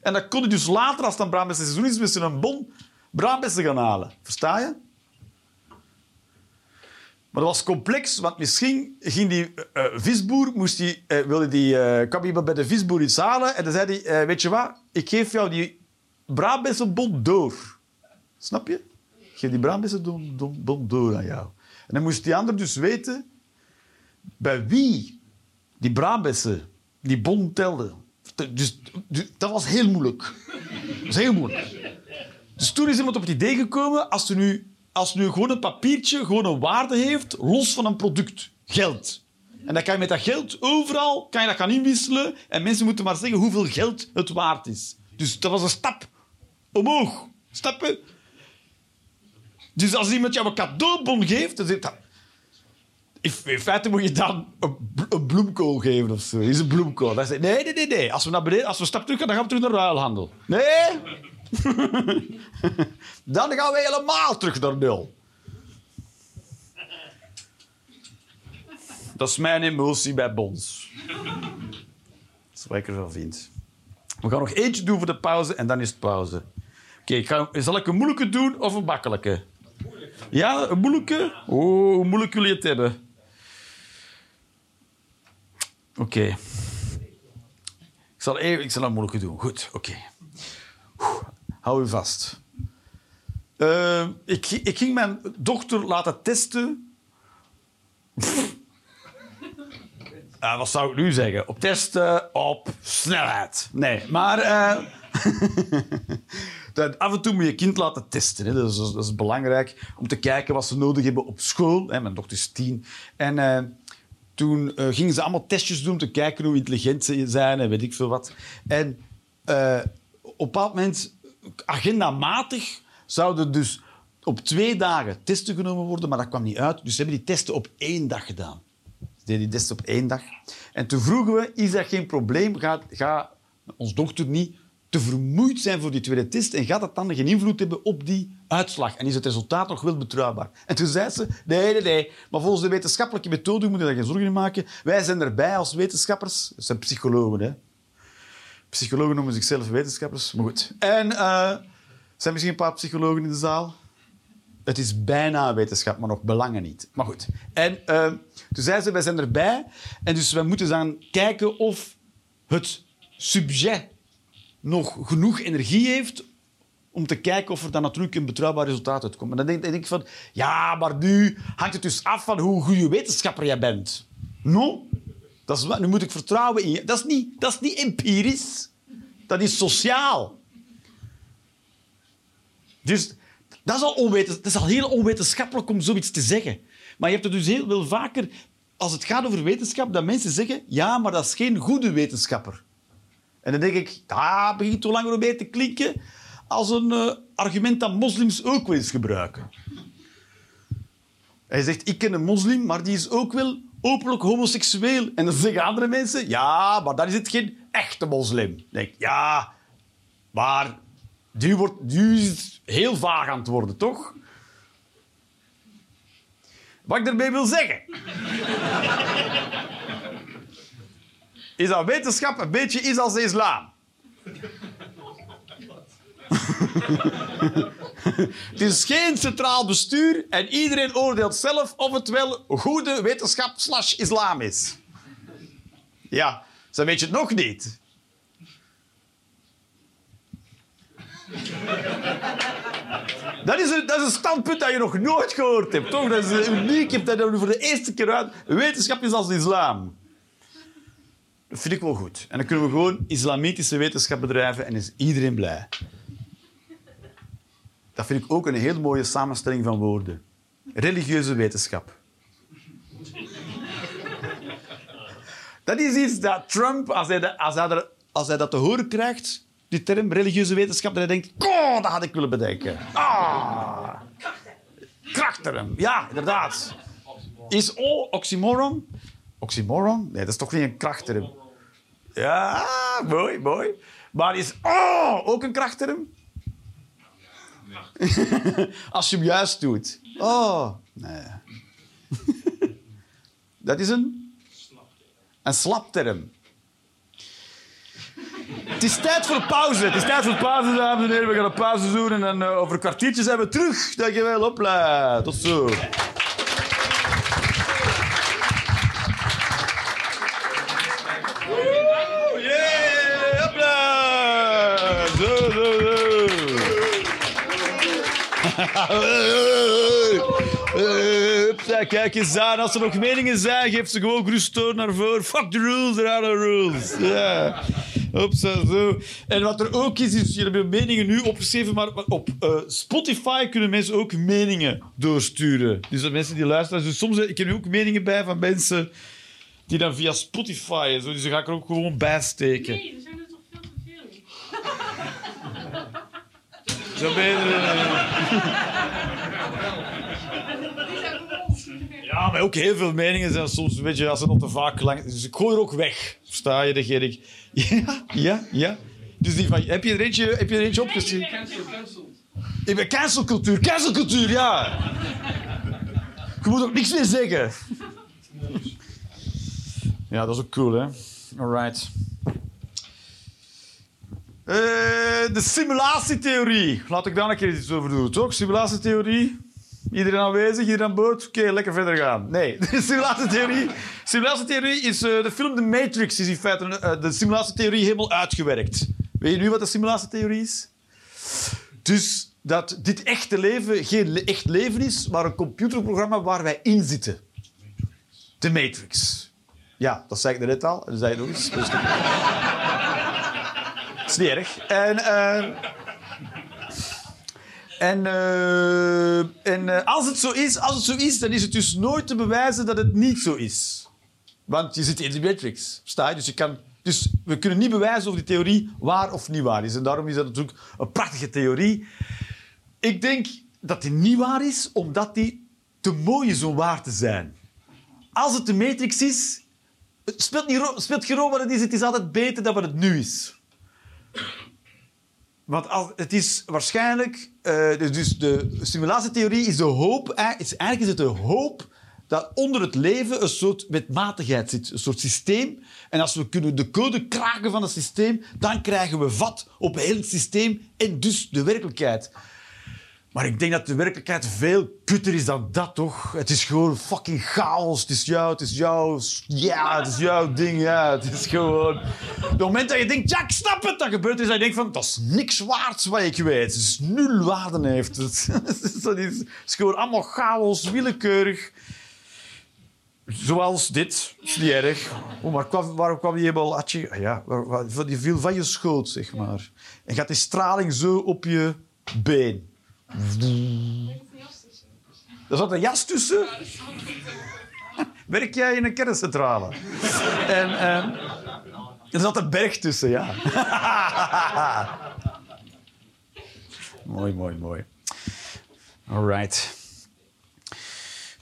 En dan kon je dus later, als het een braambessenseizoen is, met een bon braambessen gaan halen. Versta je? Maar dat was complex, want misschien ging die eh, eh, visboer, moest die, eh, wilde die, eh, kwam iemand bij de visboer iets halen en dan zei hij, weet je wat, ik geef jou die Brabantse door. Snap je? Geef die don- bon door aan jou. En dan moest die ander dus weten bij wie die Brabantse die bon telde. Dus, dus dat was heel moeilijk. Dat heel moeilijk. Dus toen is iemand op het idee gekomen, als er nu, als nu gewoon een papiertje gewoon een waarde heeft, los van een product, geld. En dan kan je met dat geld overal kan je dat gaan inwisselen en mensen moeten maar zeggen hoeveel geld het waard is. Dus dat was een stap omhoog. Snap je? Dus als iemand jou een cadeaubon geeft, dan zegt dat... In feite moet je dan een, bl- een bloemkool geven of zo. Is een bloemkool. Dan je, nee, nee, nee, nee. Als we naar beneden, als we stap terug gaan, dan gaan we terug naar de ruilhandel. Nee. dan gaan we helemaal terug naar nul. Dat is mijn emotie bij bons. Dat is wat ik ervan vind. We gaan nog eentje doen voor de pauze en dan is het pauze. Oké, zal ik een moeilijke doen of een makkelijke? Ja, een moeilijke? Oh, hoe moeilijk jullie het hebben? Oké. Ik, zal even, ik zal doen. Goed, oké. Oeh, Hou u vast. Eh, ik, ik ging mijn dochter laten testen. Eh, wat zou ik nu zeggen? Op testen op snelheid. Nee, maar... eh, af en toe moet je kind laten testen. Hè. Dat, is, dat is belangrijk om te kijken wat ze nodig hebben op school. Hè. Mijn dochter is tien. En eh, toen eh, gingen ze allemaal testjes doen om te kijken hoe intelligent ze zijn en weet ik veel wat. En eh, op een bepaald moment, agendamatig, zouden dus op twee dagen testen genomen worden, maar dat kwam niet uit. Dus ze hebben die testen op één dag gedaan. Ze deden die testen op één dag. En toen vroegen we, is dat geen probleem? Gaat ga ons dochter niet te vermoeid zijn voor die tweede test en gaat dat dan geen invloed hebben op die uitslag? En is het resultaat nog wel betrouwbaar? En toen zei ze, nee, nee, nee, maar volgens de wetenschappelijke methode moet je daar geen zorgen in maken. Wij zijn erbij als wetenschappers. Dat zijn psychologen, hè. Psychologen noemen zichzelf wetenschappers, maar goed. En eh, zijn misschien een paar psychologen in de zaal? Het is bijna wetenschap, maar nog belangen niet. Maar goed. En eh, toen zei ze, wij zijn erbij. En dus we moeten dan kijken of het subject nog genoeg energie heeft om te kijken of er dan natuurlijk een betrouwbaar resultaat uitkomt. En dan denk, ik van, ja, maar nu hangt het dus af van hoe goede wetenschapper jij bent. No? Dat is, nu moet ik vertrouwen in je. Dat is niet, dat is niet empirisch. Dat is sociaal. Dus dat is, al onwetens, dat is al heel onwetenschappelijk om zoiets te zeggen. Maar je hebt het dus heel veel vaker, als het gaat over wetenschap, dat mensen zeggen, ja, maar dat is geen goede wetenschapper. En dan denk ik, dat begint hoe langer hoe meer te klinken als een eh, argument dat moslims ook wel eens gebruiken. Hij zegt, ik ken een moslim, maar die is ook wel openlijk homoseksueel. En dan zeggen andere mensen, ja, maar dan is het geen echte moslim. Dan denk ik, ja, maar die, wordt, die is heel vaag aan het worden, toch? Wat ik daarmee wil zeggen... is dat wetenschap een beetje is als de islam. Het is geen centraal bestuur en iedereen oordeelt zelf of het wel goede wetenschap slash islam is. Ja, zo weet je het nog niet. Dat is, een, dat is een standpunt dat je nog nooit gehoord hebt, toch? Dat is uniek. Je hebt dat voor de eerste keer uit. Wetenschap is als islam. Dat vind ik wel goed. En dan kunnen we gewoon islamitische wetenschap bedrijven en is iedereen blij. Dat vind ik ook een heel mooie samenstelling van woorden. Religieuze wetenschap. Dat is iets dat Trump, als hij, als als hij dat te horen krijgt, die term religieuze wetenschap, dat hij denkt, oh, dat had ik willen bedenken. Ah. Krachtterm. Ja, inderdaad. Is O oxymoron? Oxymoron? Nee, dat is toch niet een krachtterm? Ja, mooi, mooi. Maar is oh ook een krachtterm? Als je hem juist doet. Oh, nee. Dat is een... Een slapterm. Het is tijd voor pauze. Het is tijd voor pauze, dames en heren. We gaan een pauze doen en dan, eh, over een kwartiertje zijn we terug. Dankjewel, hopla. Tot zo. Hupsa, kijk eens aan. Als er nog meningen zijn, geef ze gewoon door naar voren. Fuck the rules, there are no rules. Ja. Hupsa, zo. En wat er ook is, is jullie hebben meningen nu opgeschreven, maar op eh, Spotify kunnen mensen ook meningen doorsturen. Dus dat mensen die luisteren. Dus soms ik heb nu ook meningen bij van mensen die dan via Spotify zo, dus die ga ik er ook gewoon bij steken. Nee, er zijn Zo ben je er, eh. Ja, maar ook heel veel meningen zijn soms een beetje, als ze nog te vaak lang... Dus ik gooi er ook weg. Versta je, de Gerrit? Ja, ja, ja. Dus die van, heb je er eentje, heb je er eentje? Cancel, cancelled. Ik ben cancelcultuur. Cancelcultuur, ja. Je moet ook niks meer zeggen. Ja, dat is ook cool, hè? Alright. Eh, de simulatietheorie. Laat ik daar een keer iets over doen, toch? Simulatietheorie. Iedereen aanwezig, iedereen aan boord? Oké, lekker verder gaan. Nee, de simulatietheorie... Simulatietheorie is... eh, de film The Matrix is in feite eh, de simulatietheorie helemaal uitgewerkt. Weet je nu wat de simulatietheorie is? Dus dat dit echte leven geen echt leven is, maar een computerprogramma waar wij in zitten. De Matrix. Ja, dat zei ik net al. Dat zei ik nog eens. Is. En, eh, en, eh, en eh, als, het zo is, als het zo is, dan is het dus nooit te bewijzen dat het niet zo is. Want je zit in de Matrix. Sta je? Dus, je kan, dus we kunnen niet bewijzen of die theorie waar of niet waar is. En daarom is dat natuurlijk een prachtige theorie. Ik denk dat die niet waar is, omdat die te mooi is om waar te zijn. Als het de Matrix is, speelt, niet, speelt geen rol wat het is. Het is altijd beter dan wat het nu is. Want als, het is waarschijnlijk... eh, dus, dus de simulatietheorie is de hoop... eh, Is, eigenlijk is het de hoop dat onder het leven een soort wetmatigheid zit. Een soort systeem. En als we kunnen de code kraken van het systeem, dan krijgen we vat op heel het systeem en dus de werkelijkheid. Maar ik denk dat de werkelijkheid veel kutter is dan dat, toch? Het is gewoon fucking chaos. Het is jou, het is jou. Ja, het is jouw ding, ja. Het is gewoon... Het moment dat je denkt, ja, ik snap het, dat gebeurt is, dat je denkt van, dat is niks waard wat ik weet. Het is nul waarde heeft het. Is, het is gewoon allemaal chaos, willekeurig. Zoals dit. is niet erg. Oh, maar kwam, waarom kwam die helemaal... Ja, waar- die viel van je schoot, zeg maar. En gaat die straling zo op je been. Er zat een jas tussen. Werk jij in een kerncentrale? en ehm, er zat een berg tussen, ja. mooi, mooi, mooi. All right.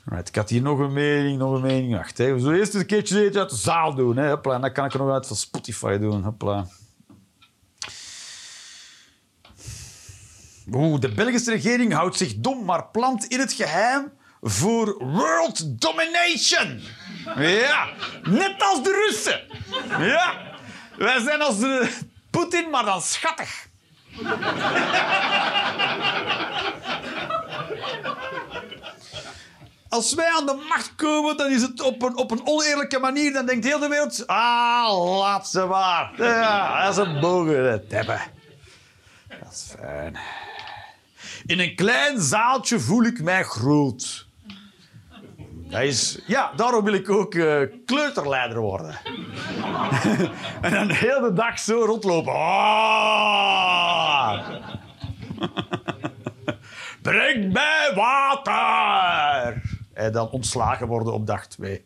Alright, ik had hier nog een mening, nog een mening. Wacht, hè. we zullen eerst een keertje uit de zaal doen. Hè. En dan kan ik er nog uit van Spotify doen. Hopla. Oeh, de Belgische regering houdt zich dom, maar plant in het geheim voor world domination. Ja, net als de Russen. Ja, wij zijn als de Poetin, maar dan schattig. Als wij aan de macht komen, dan is het op een, op een oneerlijke manier. Dan denkt heel de wereld... Ah, laat ze maar. Ja, dat is een bogen. Dat is fijn. In een klein zaaltje voel ik mij groot. Dat is, ja, daarom wil ik ook eh, kleuterleider worden. en dan de hele dag zo rondlopen. Ah! Breng mij water! En dan ontslagen worden op dag twee.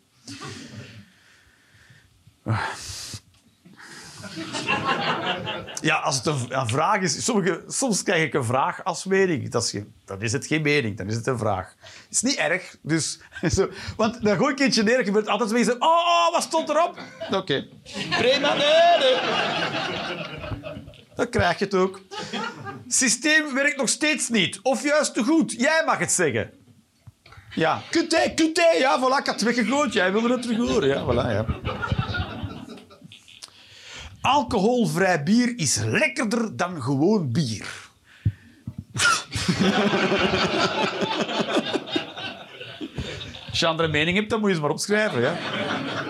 Ja, als het een, vraag is... Sommige, soms krijg ik een vraag als mening. Dat is dan is het geen mening, dan is het een vraag. Het is niet erg, dus... Zo, want dan gooi ik eentje neer, er gebeurt altijd zoiets... Oh, oh, wat stond erop? Oké. Prima, nee, nee. Dan krijg je het ook. Systeem werkt nog steeds niet. Of juist te goed. Jij mag het zeggen. Ja. Kuté, kuté. Ja, voilà, ik had het weggegooid. Jij wilde het terug horen. Ja, voilà, ja. Alcoholvrij bier is lekkerder dan gewoon bier. Als je andere mening hebt, dan moet je ze maar opschrijven. Ja?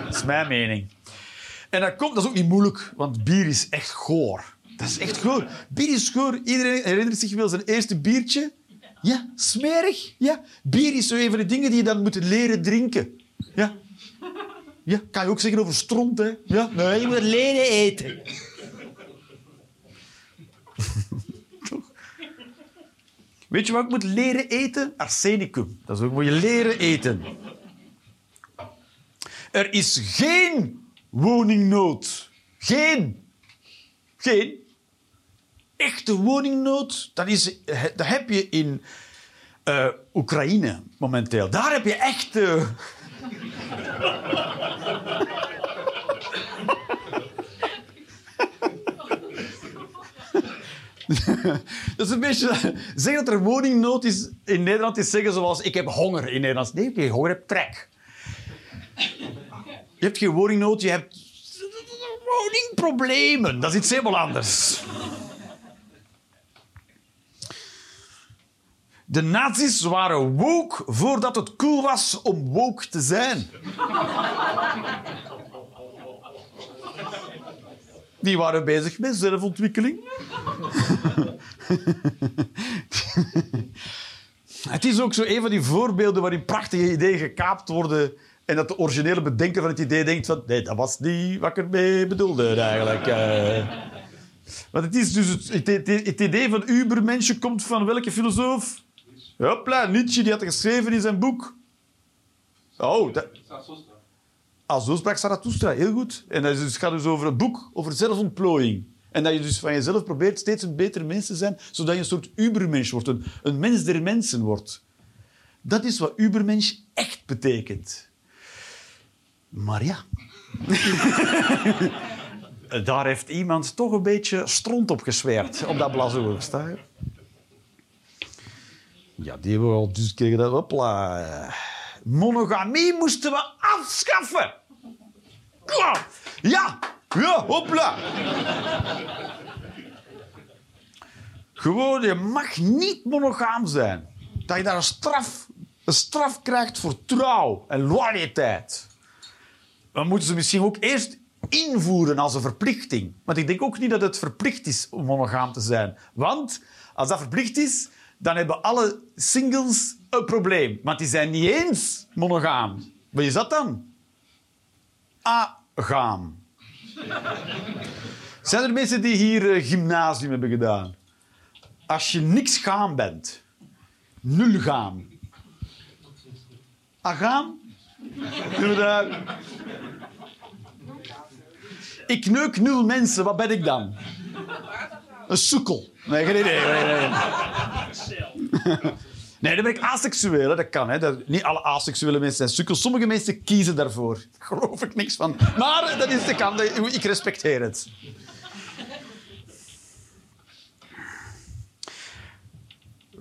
Dat is mijn mening. En dat, komt, dat is ook niet moeilijk, want bier is echt goor. Dat is echt goor. Bier is goor. Iedereen herinnert zich wel zijn eerste biertje. Ja, smerig. Ja. Bier is zo een van de dingen die je dan moet leren drinken. Ja. Ja, kan je ook zeggen over stront, hè? Ja. Nee, je moet leren eten. Toch? Weet je wat ik moet leren eten? Arsenicum. Dat is ook moet je leren eten. Er is geen woningnood. Geen. Geen. Echte woningnood, dat, is, dat heb je in eh, Oekraïne momenteel. Daar heb je echt... eh, dat is een beetje... Zeg dat er woningnood is in Nederland is zeggen zoals ik heb honger in Nederland. Nee, je honger hebt trek. Je hebt geen woningnood, je hebt woningproblemen. Dat is iets helemaal anders. De nazi's waren woke voordat het cool was om woke te zijn. Die waren bezig met zelfontwikkeling. Het is ook zo een van die voorbeelden waarin prachtige ideeën gekaapt worden en dat de originele bedenker van het idee denkt van nee, dat was niet wat ik ermee bedoelde eigenlijk. eh. Want het is dus het, het, idee van ubermensje komt van welke filosoof? Hopla, Nietzsche, die had het geschreven in zijn boek. Oh, dat. Ah, zo sprak Zarathustra, heel goed. En dat dus, gaat dus over een boek over zelfontplooiing. En dat je dus van jezelf probeert steeds een beter mens te zijn, zodat je een soort ubermens wordt, een, een mens der mensen wordt. Dat is wat ubermens echt betekent. Maar ja... Daar heeft iemand toch een beetje stront op gesweerd, op dat blazoen. Ja, die hebben we al dus dat... Hopla. Monogamie moesten we afschaffen. Ja, ja, ja hopla. Gewoon, je mag niet monogaam zijn. Dat je daar een straf, een straf krijgt voor trouw en loyaliteit. Dan moeten ze misschien ook eerst invoeren als een verplichting. Want ik denk ook niet dat het verplicht is om monogaam te zijn. Want als dat verplicht is, dan hebben alle singles een probleem. Want die zijn niet eens monogaam. Wat is dat dan? Agaam. Zijn er mensen die hier eh, gymnasium hebben gedaan? Als je niks gaam bent, nul gaam. Agaam? Inderdaad. Ik neuk nul mensen, wat ben ik dan? Een sukkel. Nee, geen idee. Nee, nee. Nee, dan ben ik asexueel. hè. Dat kan. Hè. Dat, niet alle asexuele mensen zijn sukkels. Sommige mensen kiezen daarvoor. Daar geloof ik niks van. Maar dat is de kant. Ik respecteer het.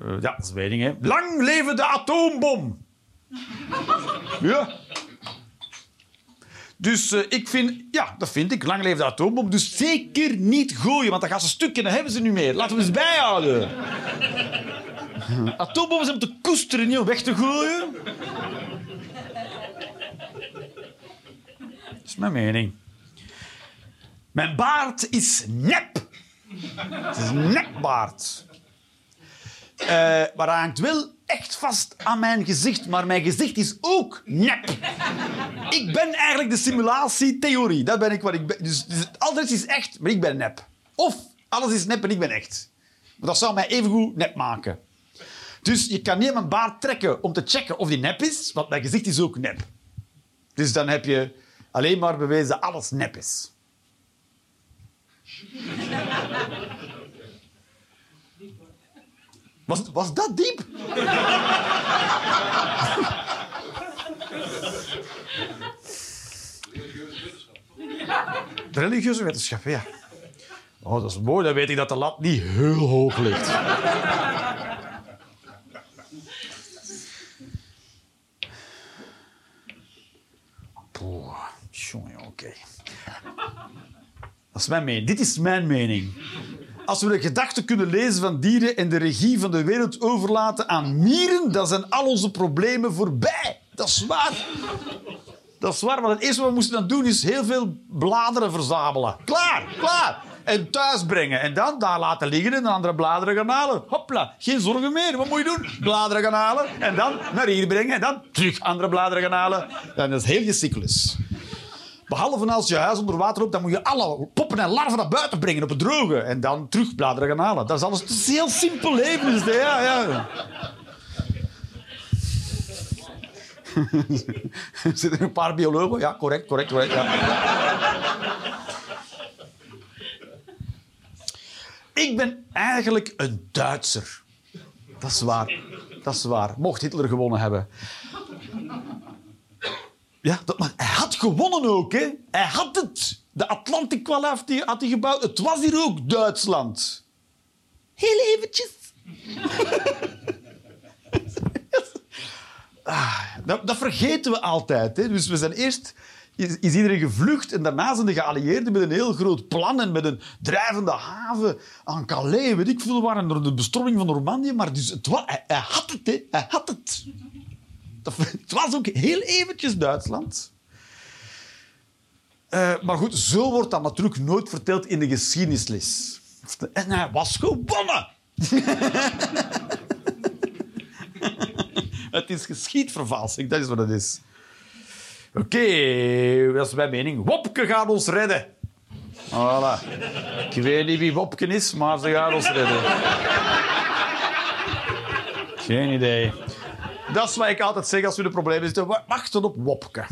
Eh, ja, dat is hè. Lang leven de atoombom! ja. Dus eh, ik vind... Ja, dat vind ik. Lang leven de atoombom. Dus zeker niet gooien, want dan gaan ze stuk en dan hebben ze niet meer. Laten we eens bijhouden. Atoombommen zijn om te koesteren, niet om weg te gooien. Dat is mijn mening. Mijn baard is nep. Het is nepbaard. Eh, maar hij hangt wel echt vast aan mijn gezicht. Maar mijn gezicht is ook nep. Ik ben eigenlijk de simulatietheorie. Dat ben ik wat ik ben. Dus, dus alles is echt, maar ik ben nep. Of alles is nep en ik ben echt. Maar dat zou mij evengoed nep maken. Dus je kan niet mijn baard trekken om te checken of die nep is, want mijn gezicht is ook nep. Dus dan heb je alleen maar bewezen dat alles nep is. Was, was dat diep? De religieuze wetenschap, ja. Oh, dat is mooi. Dan weet ik dat de lat niet heel hoog ligt. Poeh, jongen, oké. Dat is mijn mening. Dit is mijn mening. Als we de gedachten kunnen lezen van dieren en de regie van de wereld overlaten aan mieren, dan zijn al onze problemen voorbij. Dat is waar. Dat is waar, want het eerste wat we moesten dan doen is heel veel bladeren verzamelen. Klaar, klaar. En thuis brengen. En dan daar laten liggen en de andere bladeren gaan halen. Hopla, geen zorgen meer. Wat moet je doen? Bladeren gaan halen. En dan naar hier brengen. En dan terug andere bladeren gaan halen. En dat is heel je cyclus. Behalve als je huis onder water loopt, dan moet je alle poppen en larven naar buiten brengen op het droge. En dan terug bladeren gaan halen. Dat is alles. Het is heel simpel leven. Ja, ja. Er zitten een paar biologen. Ja, correct, correct, correct. Ja. Ik ben eigenlijk een Duitser. Dat is waar. Dat is waar. Mocht Hitler gewonnen hebben. Ja, dat, maar hij had gewonnen ook, hè. Hij had het. De Atlantic had hij, had hij gebouwd. Het was hier ook Duitsland. Heel eventjes. Ah, dat, dat vergeten we altijd. Hè. Dus we zijn eerst is, iedereen gevlucht en daarna zijn de geallieerden met een heel groot plan en met een drijvende haven aan Calais, weet ik veel waar, door de bestorming van Normandië. Maar dus het hij, hij had het, hè. hij had het. Dat, het was ook heel eventjes Duitsland. Eh, maar goed, zo wordt dat natuurlijk nooit verteld in de geschiedenisles. En hij was gewonnen. Het is geschiedvervalsing, dat is wat het is. Oké, dat is mijn mening. Wopke gaat ons redden. Voilà. Ik weet niet wie Wopke is, maar ze gaat ons redden. Geen idee. Dat is wat ik altijd zeg als we de problemen zitten. Wa- Wachten op Wopke.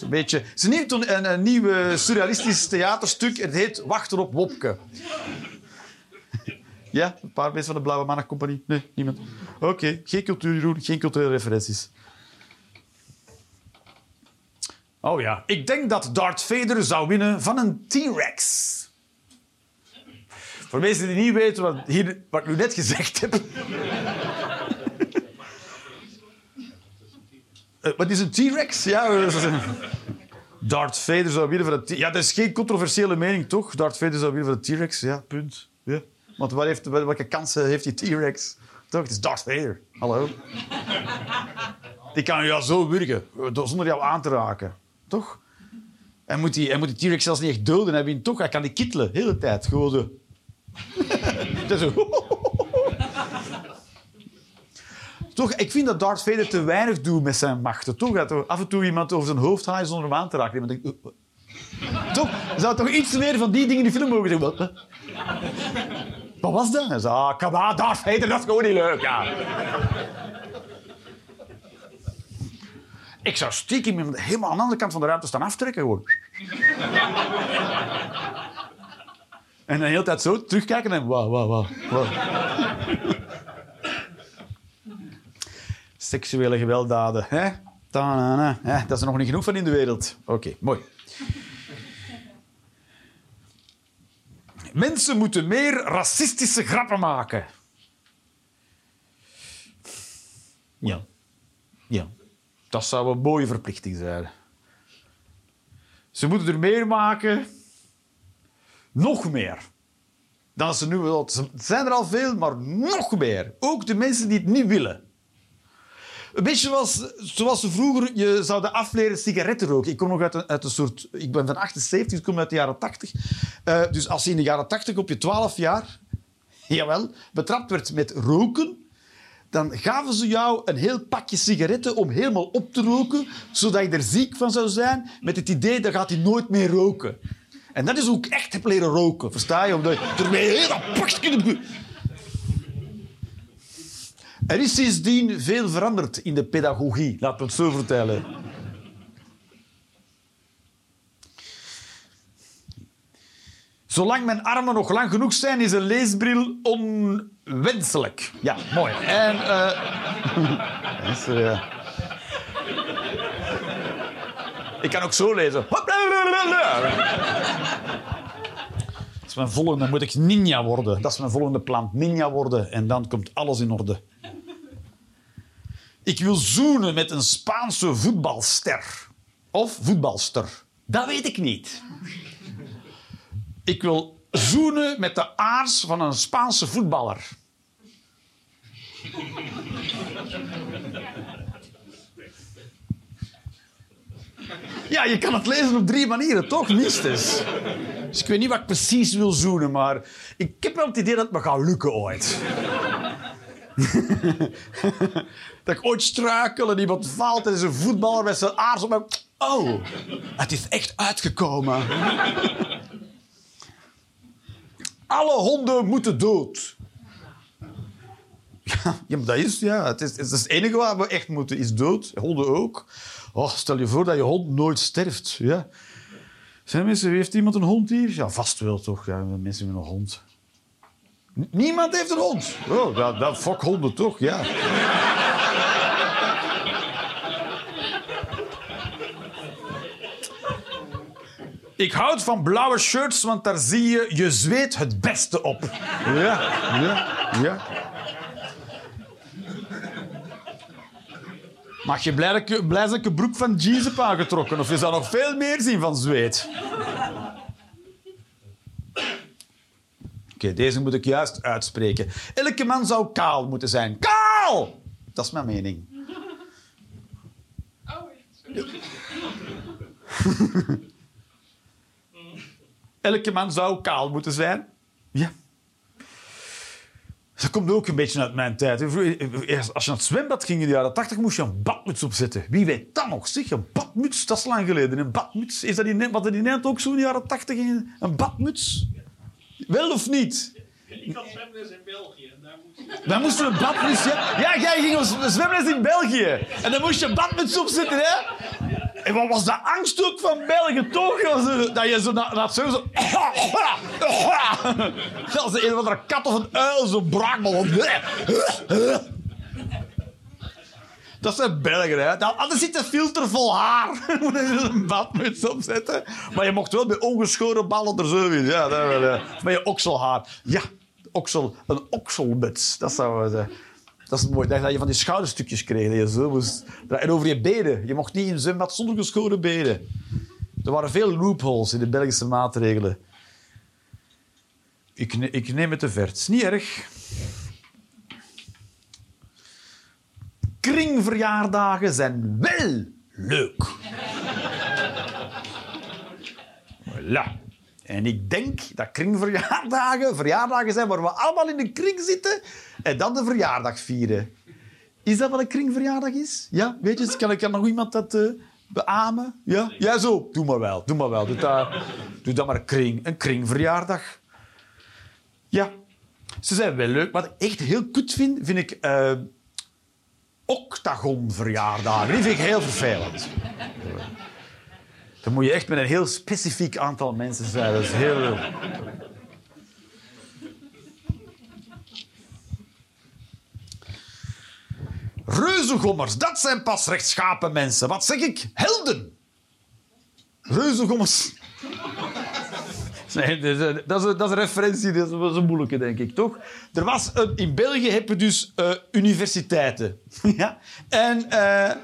Een beetje... Het is een een, nieuw surrealistisch theaterstuk. Het heet Wachten op Wopke. Ja, een paar mensen van de Blauwe Mannencompagnie? Nee, niemand. Oké, geen cultuur. Geen culturele referenties. Oh ja, ik denk dat Darth Vader zou winnen van een T-Rex. Voor mensen die niet weten wat, hier, wat ik nu net gezegd heb. Eh, wat is een T-Rex? Ja, Darth Vader zou van een T- Ja, dat is geen controversiële mening, toch? Darth Vader zou winnen van een T-Rex. Ja, punt. Ja. Want wat heeft, welke kansen heeft die T-Rex? Toch? Het is Darth Vader. Hallo. Die kan jou zo wurgen, zonder jou aan te raken. Toch? Hij moet die, hij moet die T-Rex zelfs niet echt doden. Hij, wint toch, hij kan die kittelen, de hele tijd. Gewoon zo. Dat is zo. Toch, ik vind dat Darth Vader te weinig doet met zijn machten. Toch, er af en toe iemand over zijn hoofd haalt zonder hem aan te raken. Denkt, "Oh, oh." toch, zou toch iets meer van die dingen in de film mogen. Wat, hè? Wat was dat? Hij zei, ah, Darth Vader, dat is gewoon niet leuk. Ja. Ik zou stiekem helemaal aan de andere kant van de ruimte staan aftrekken. Gewoon. en de hele tijd zo terugkijken en wauw, wauw. wauw. Seksuele gewelddaden. Hè? Ta-na-na. Hè? Dat is er nog niet genoeg van in de wereld. Oké, mooi. Mensen moeten meer racistische grappen maken. Ja. Ja. Dat zou een mooie verplichting zijn. Ze moeten er meer maken. Nog meer. Dan ze nu wel. Het zijn er al veel, maar nog meer. Ook de mensen die het niet willen. Een beetje zoals, zoals ze vroeger je zouden afleren sigaretten roken. Ik kom nog uit een, uit een soort... Ik ben van 78, ik kom uit de jaren 80. Eh, dus als je in de jaren 80 op je 12 jaar... Jawel, betrapt werd met roken... Dan gaven ze jou een heel pakje sigaretten om helemaal op te roken, zodat je er ziek van zou zijn, met het idee dat gaat hij nooit meer roken. En dat is hoe ik echt heb leren roken, versta je? Omdat je ermee heel dat pakje... Er is sindsdien veel veranderd in de pedagogie, laten we het zo vertellen. Zolang mijn armen nog lang genoeg zijn, is een leesbril onwenselijk. Ja, mooi. En... eh, Ik kan ook zo lezen. Dat is mijn volgende. Dan moet ik ninja worden. Dat is mijn volgende plan. Ninja worden. En dan komt alles in orde. Ik wil zoenen met een Spaanse voetbalster. Of voetbalster. Dat weet ik niet. Ik wil zoenen met de aars van een Spaanse voetballer. Ja, je kan het lezen op drie manieren, toch? Minstens. Dus ik weet niet wat ik precies wil zoenen, maar ik heb wel het idee dat het me gaat lukken ooit. dat ik ooit struikel en iemand valt en is een voetballer met zijn aars op. Oh, het is echt uitgekomen. Alle honden moeten dood. Ja, dat is, ja, het is, het enige waar we echt moeten, is dood. Honden ook. Oh, stel je voor dat je hond nooit sterft. Ja. Zijn mensen, heeft iemand een hond hier? Ja, vast wel toch. Ja, mensen met een hond. Niemand heeft een hond. Oh, dat, dat fok honden toch, ja. Ik houd van blauwe shirts, want daar zie je je zweet het beste op. Ja, ja, ja. Mag je blij dat dat broek van jeans heb aangetrokken? Of je zou nog veel meer zien van zweet? Oké, deze moet ik juist uitspreken. Elke man zou kaal moeten zijn. Kaal! Dat is mijn mening. Oh? Elke man zou kaal moeten zijn. Ja. Dat komt ook een beetje uit mijn tijd. Eerst, Als je naar het zwembad ging in de jaren 80, moest je een badmuts opzetten. Wie weet dat nog? Zeg, een badmuts, dat is lang geleden. Een badmuts. Is dat in, wat er in Nederland ook zo in de jaren 80 ging? Een badmuts? Wel of niet? Ik had zwemles in België en daar moest je... Dan moesten we een badmuts... Ja, ja jij ging op zwemles in België. En dan moest je een badmuts opzetten, hè? En wat was de angst ook van België, toch? Dat je zo na, na het zo... Dat een of andere kat of een uil, zo braakbal. Dat zijn Belgen, hè. Dan, anders zit een filter vol haar. Moet je een badmuts opzetten. Maar je mocht wel bij ongeschoren ballen er zo in. Ja, dat wel. Met je okselhaar. Ja, oksel, een okselmuts. Dat zou het zijn. Dat is mooi. Dat je van die schouderstukjes kreeg. Dat je zo moest... En over je benen. Je mocht niet in zwembad zonder geschoren benen. Er waren veel loopholes in de Belgische maatregelen. Ik, ik neem het te ver. Het is niet erg. Kringverjaardagen zijn wel leuk. Voilà. En ik denk dat kringverjaardagen verjaardagen zijn waar we allemaal in een kring zitten en dan de verjaardag vieren. Is dat wat een kringverjaardag is? Ja, weet je, kan, kan nog iemand dat eh, beamen? Ja? ja, zo. Doe maar wel, doe maar wel. Doe dat, doe maar een kring, een kringverjaardag. Ja, ze zijn wel leuk. Wat ik echt heel kut vind, vind ik eh octagonverjaardagen. Die vind ik heel vervelend. Dan moet je echt met een heel specifiek aantal mensen zijn. Dat is heel... Reuzengommers, dat zijn pas rechtschapen mensen. Wat zeg ik? Helden. Reuzengommers. Dat is, dat, is een, referentie, dat is een moeilijke, denk ik, toch? Er was een, in België heb je dus eh, universiteiten. ja? En, eh,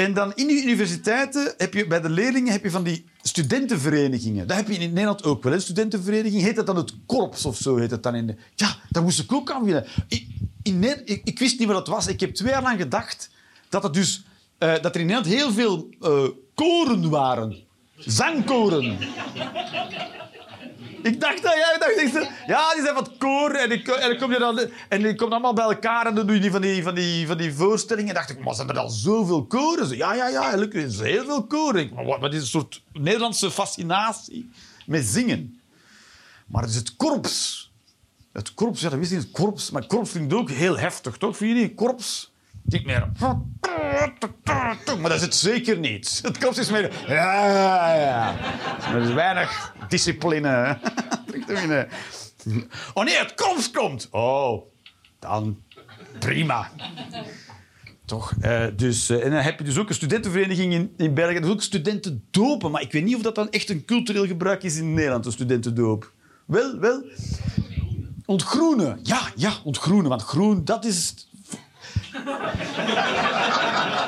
en dan in die universiteiten heb je bij de leerlingen heb je van die studentenverenigingen. Dat heb je in Nederland ook wel. Een studentenvereniging heet dat dan het korps of zo heet het dan in de... Ja, daar moest ik ook aan beginnen. Ik, in ik, ik wist niet wat het was. Ik heb twee jaar lang gedacht dat, het dus, eh, dat er in Nederland heel veel eh, koren waren. Zangkoren. Ik dacht dat jij dacht, ik ja, die zijn het koor en, ik, en, dan kom je dan, en komen allemaal bij elkaar en dan doe je die van die, van die, van die voorstellingen. En dacht ik, maar zijn er al zoveel koren? Ja, ja, ja, eigenlijk is er heel veel koren. Ik, maar wat, wat is een soort Nederlandse fascinatie met zingen? Maar het is het korps. Het korps, ja, dat wist ik. Het korps, maar korps klinkt ook heel heftig, toch? Vind je niet? Korps. Niet meer... Maar dat is het zeker niet. Het korps is meer... Ja, ja. Er is weinig discipline. Oh nee, het korps komt. Oh, dan prima. Toch? Eh, dus, eh, en dan heb je dus ook een studentenvereniging in, in België. Dat is ook studentendopen. Maar ik weet niet of dat dan echt een cultureel gebruik is in Nederland, een studentendoop. Wel, wel. Ontgroenen. Ja, ja, ontgroenen. Want groen, dat is...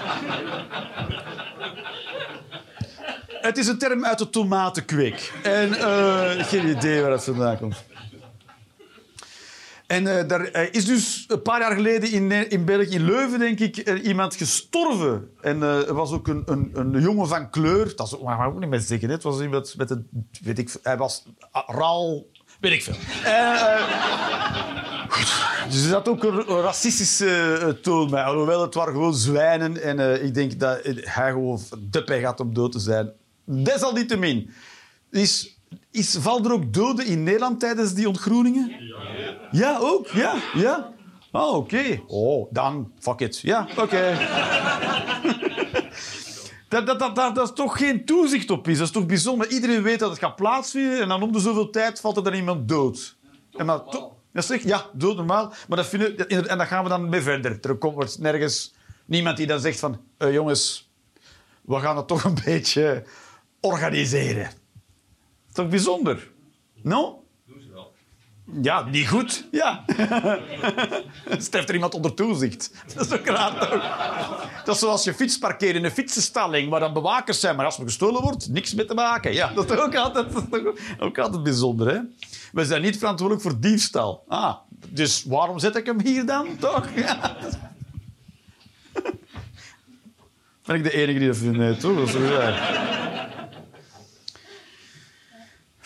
Het is een term uit de tomatenkweek. En eh, geen idee waar dat vandaan komt. En eh, daar eh, is dus een paar jaar geleden in, in België, in Leuven, denk ik, iemand gestorven. En er was ook een, een, een jongen van kleur. Dat maar ik ook niet meer zeggen. hè. Het was iemand met een... Weet ik, hij was raal... Weet ik veel. En, eh, dus zat ook een, racistische eh, toon bij. Alhoewel, het waren gewoon zwijnen. En eh, ik denk dat hij gewoon de pech had om dood te zijn. Desalniettemin. Is, is, valt er ook doden in Nederland tijdens die ontgroeningen? Ja, ook? Ja, ja. Oh, oké. Oh, dan, fuck it. Ja, oké. Dat, dat, dat, dat, dat is toch geen toezicht op is. Dat is toch bijzonder. Iedereen weet dat het gaat plaatsvinden en dan om de zoveel tijd valt er dan iemand dood. En maar to- dat is echt, ja, dood normaal. Maar dat vinden, dat- en daar gaan we dan mee verder. Er komt wordt nergens niemand die dan zegt van... eh, jongens, we gaan het toch een beetje organiseren. Toch bijzonder? No? Ja, niet goed. Ja. Steft er iemand onder toezicht. Dat is ook raar, toch? Dat is zoals je fiets parkeren in een fietsenstalling, waar dan bewakers zijn. Maar als er gestolen wordt, niks mee te maken. Ja, dat is toch ook altijd, dat is toch ook altijd bijzonder, hè? We zijn niet verantwoordelijk voor diefstal. Ah, dus waarom zet ik hem hier dan, toch? Ja. Ben ik de enige die dat vindt? Nee, toch? Dat is toch raar.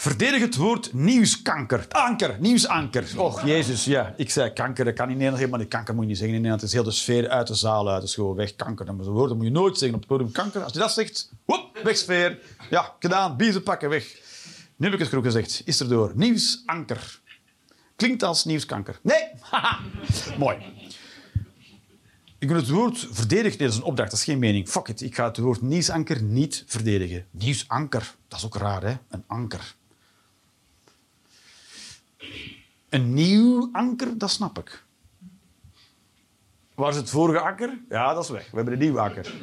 Verdedig het woord nieuwskanker. Anker, nieuwsanker. Och, jezus, ja. Ik zei kanker, dat kan in Nederland helemaal niet. Kanker moet je niet zeggen in Nederland. Het is heel de sfeer uit de zaal uit. Het is gewoon weg, kanker. Dat woord moet je nooit zeggen op het podium. Kanker, als je dat zegt, woep, weg sfeer. Ja, gedaan, biezen pakken, weg. Nu heb ik het genoeg gezegd. Is er door. Nieuwsanker. Klinkt als nieuwskanker. Nee. Mooi. Ik wil het woord verdedigen. Dat is een opdracht, dat is geen mening. Fuck it, ik ga het woord nieuwsanker niet verdedigen. Nieuwsanker, dat is ook raar, hè? Een anker. Een nieuw anker, dat snap ik. Waar is het vorige anker? Ja, dat is weg. We hebben een nieuw anker.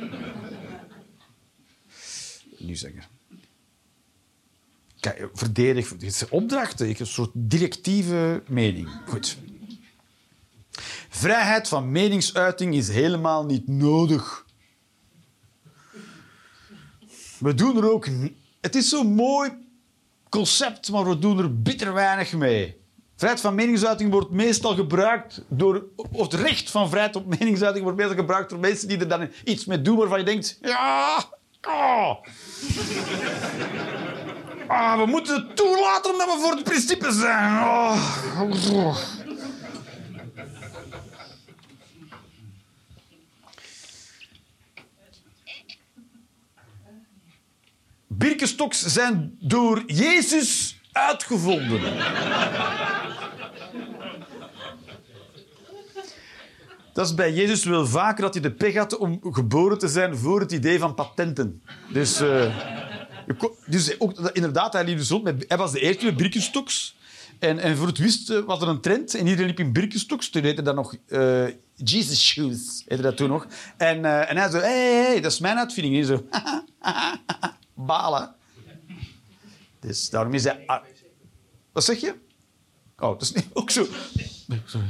Nieuwsanker. Kijk, verdedig. Dit is opdrachten. Ik heb een soort directieve mening. Goed. Vrijheid van meningsuiting is helemaal niet nodig. We doen er ook... Het is zo'n mooi concept, maar we doen er bitter weinig mee. Vrijheid van meningsuiting wordt meestal gebruikt door... Of het recht van vrijheid op meningsuiting wordt meestal gebruikt door mensen die er dan iets mee doen waarvan je denkt... Ja... Oh. Ah, we moeten het toelaten omdat we voor het principe zijn. Oh. Birkenstocks zijn door Jezus uitgevonden. Dat is bij Jezus wel vaker dat hij de pech had om geboren te zijn voor het idee van patenten. Dus, eh, dus ook, inderdaad, hij liep dus met, hij was de eerste met. En, en voor het wist eh, was er een trend en iedereen liep in Birkenstocks. Toen heette dat nog eh, Jesus Shoes, heette dat toen nog. En, en hij zo, hé, hey, hey, dat is mijn uitvinding. En hij zo, balen. Dus daarom is hij... ah, wat zeg je? Oh, dat is niet ook zo. Nee, sorry.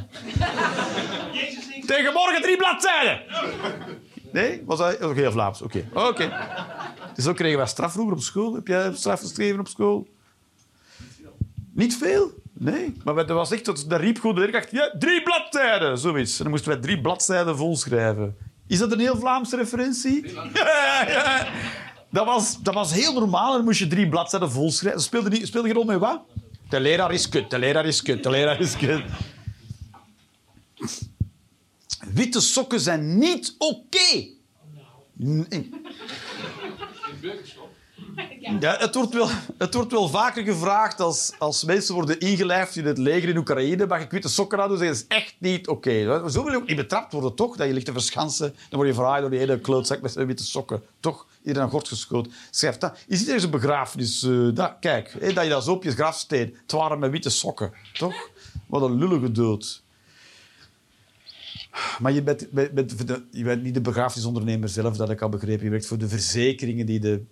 Tegen morgen drie bladzijden. Nee? Was dat ook heel Vlaams? Oké. Oké. Dus ook kregen wij straf vroeger op school. Heb jij straf geschreven op school? Niet veel? Nee. Maar dat was echt, dat, dat riep gewoon de leerkracht, ja, drie bladzijden, zoiets. En dan moesten wij drie bladzijden volschrijven. Is dat een heel Vlaamse referentie? Ja, ja. Dat was, dat was heel normaal. En dan moest je drie bladzijden volschrijven. Dat speelde, niet, speelde geen rol met wat? De leraar is kut, de leraar is kut, de leraar is kut. Witte sokken zijn niet oké. Nee. Ja, het, wordt wel, het wordt wel vaker gevraagd als, als mensen worden ingelijfd in het leger in Oekraïne. Mag ik witte sokken aan doen? Zeggen dat is echt niet oké. Zo wil je ook niet betrapt worden, toch? Dat je ligt te verschansen. Dan word je verhaaid door die hele klootzak met zijn witte sokken. Toch? Iedereen aan gort geschoten. Schrijf dat. Je ziet ergens begrafenis. eh, dat, kijk, dat je dat zo op je grafsteen. Het waren met witte sokken. Toch? Wat een lullige dood. Maar je bent, je bent niet de begrafenisondernemer zelf, dat ik al begrepen. Je werkt voor de verzekeringen die de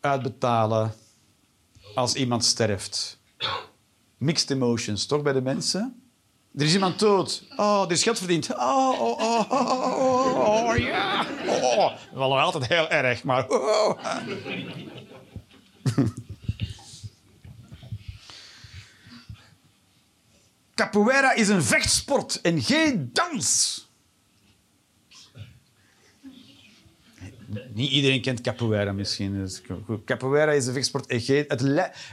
uitbetalen als iemand sterft. Mixed emotions, toch, bij de mensen? Er is iemand dood. Oh, er is geld verdiend. Oh, oh, oh, oh, oh, oh, oh, ja. Oh, wel altijd heel erg, maar... Oh. Capoeira is een vechtsport en geen dans. Niet iedereen kent capoeira misschien. Dus capoeira is een vechtsport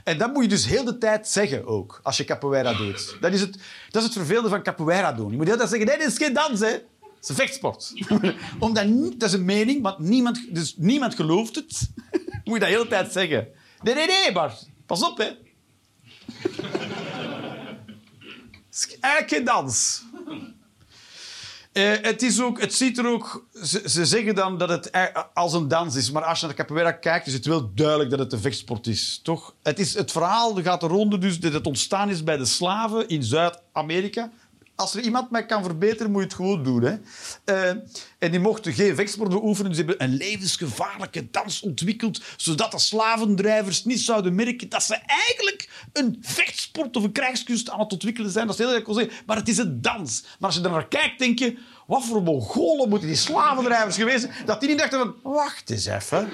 en dat moet je dus heel de tijd zeggen ook, als je capoeira doet. Dat is het, dat is het vervelende van capoeira doen. Je moet heel de tijd zeggen, nee, dit is geen dans, hè. Het is een vechtsport. Omdat, dat is een mening, want niemand, dus niemand gelooft het. moet je dat heel de tijd zeggen. Nee, nee, nee, maar pas op, hè. Het is eigenlijk geen dans. Eh, het, is ook, het ziet er ook... Ze, ze zeggen dan dat het als een dans is. Maar als je naar de capoeira kijkt, is het wel duidelijk dat het een vechtsport is. Toch? Het, is, het verhaal gaat de ronde dus dat het ontstaan is bij de slaven in Zuid-Amerika. Als er iemand mij kan verbeteren, moet je het gewoon doen. Hè? Eh, en die mochten geen vechtsport beoefenen. Ze hebben een levensgevaarlijke dans ontwikkeld, zodat de slavendrijvers niet zouden merken dat ze eigenlijk een vechtsport of een krijgskunst aan het ontwikkelen zijn. Dat is heel erg zeggen, maar het is een dans. Maar als je er naar kijkt, denk je, wat voor Mongolen moeten die slavendrijvers geweest zijn, dat die niet dachten van, wacht eens even.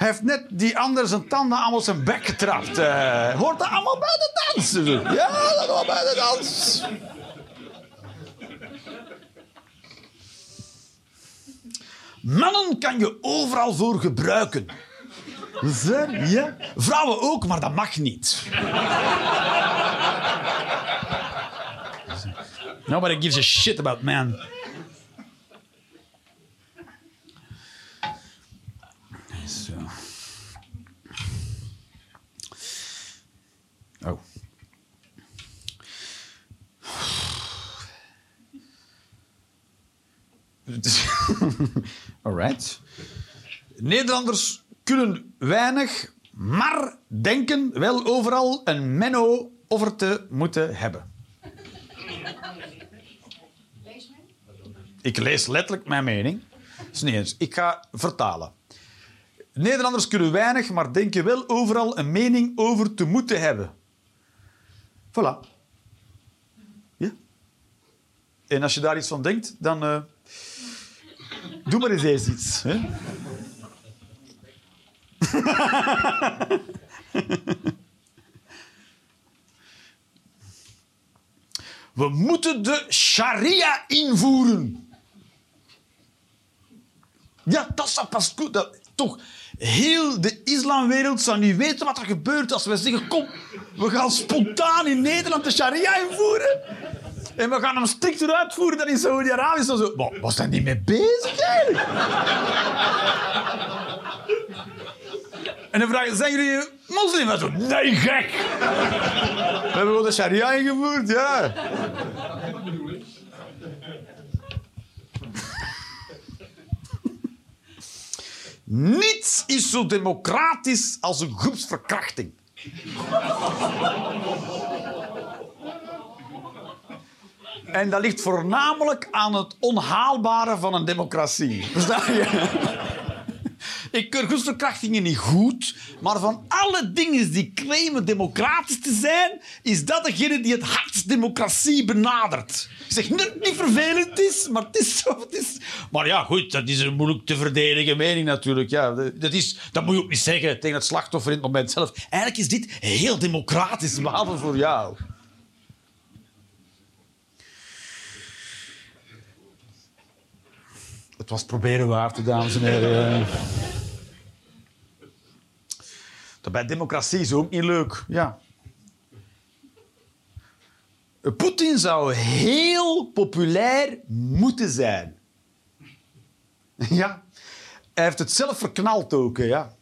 Hij heeft net die ander zijn tanden allemaal zijn bek getrapt. Eh, hoort dat allemaal bij de dans? Ja, dat hoort bij de dans. Mannen kan je overal voor gebruiken. Ja. Vrouwen ook, maar dat mag niet. Nobody gives a shit about men. Zo. Oh. Alright. Nederlanders kunnen weinig, maar denken wel overal een menno over te moeten hebben. Ik lees letterlijk mijn mening. Is niet eens. Ik ga vertalen. Nederlanders kunnen weinig, maar denken wel overal een mening over te moeten hebben. Voilà. Ja. En als je daar iets van denkt, dan... eh, doe maar eens eerst iets. Hè? We moeten de sharia invoeren. Ja, dat zou pas goed. Dat, toch, heel de islamwereld zou niet weten wat er gebeurt als wij zeggen: kom, we gaan spontaan in Nederland de sharia invoeren. En we gaan hem strikter uitvoeren dan in Saudi-Arabië. Zo. Maar wat zijn die mee bezig? En dan vragen zijn jullie moslim? Zo, nee, gek. We hebben wel de sharia ingevoerd, ja. Niets is zo democratisch als een groepsverkrachting. En dat ligt voornamelijk aan het onhaalbare van een democratie. Versta je? Ik keur groepsverkrachtingen niet goed, maar van alle dingen die claimen democratisch te zijn, is dat degene die het hardst democratie benadert. Ik zeg niet dat het niet vervelend is, maar het is zo. Het is... Maar ja, goed, dat is een moeilijk te verdedigen mening natuurlijk. Ja, dat, is, dat moet je ook niet zeggen tegen het slachtoffer in het moment zelf. Eigenlijk is dit heel democratisch, behalve voor jou. Het was proberen waard, dames en heren. Dat bij democratie is ook niet leuk. Ja. Poetin zou heel populair moeten zijn. Ja. Hij heeft het zelf verknald ook, ja.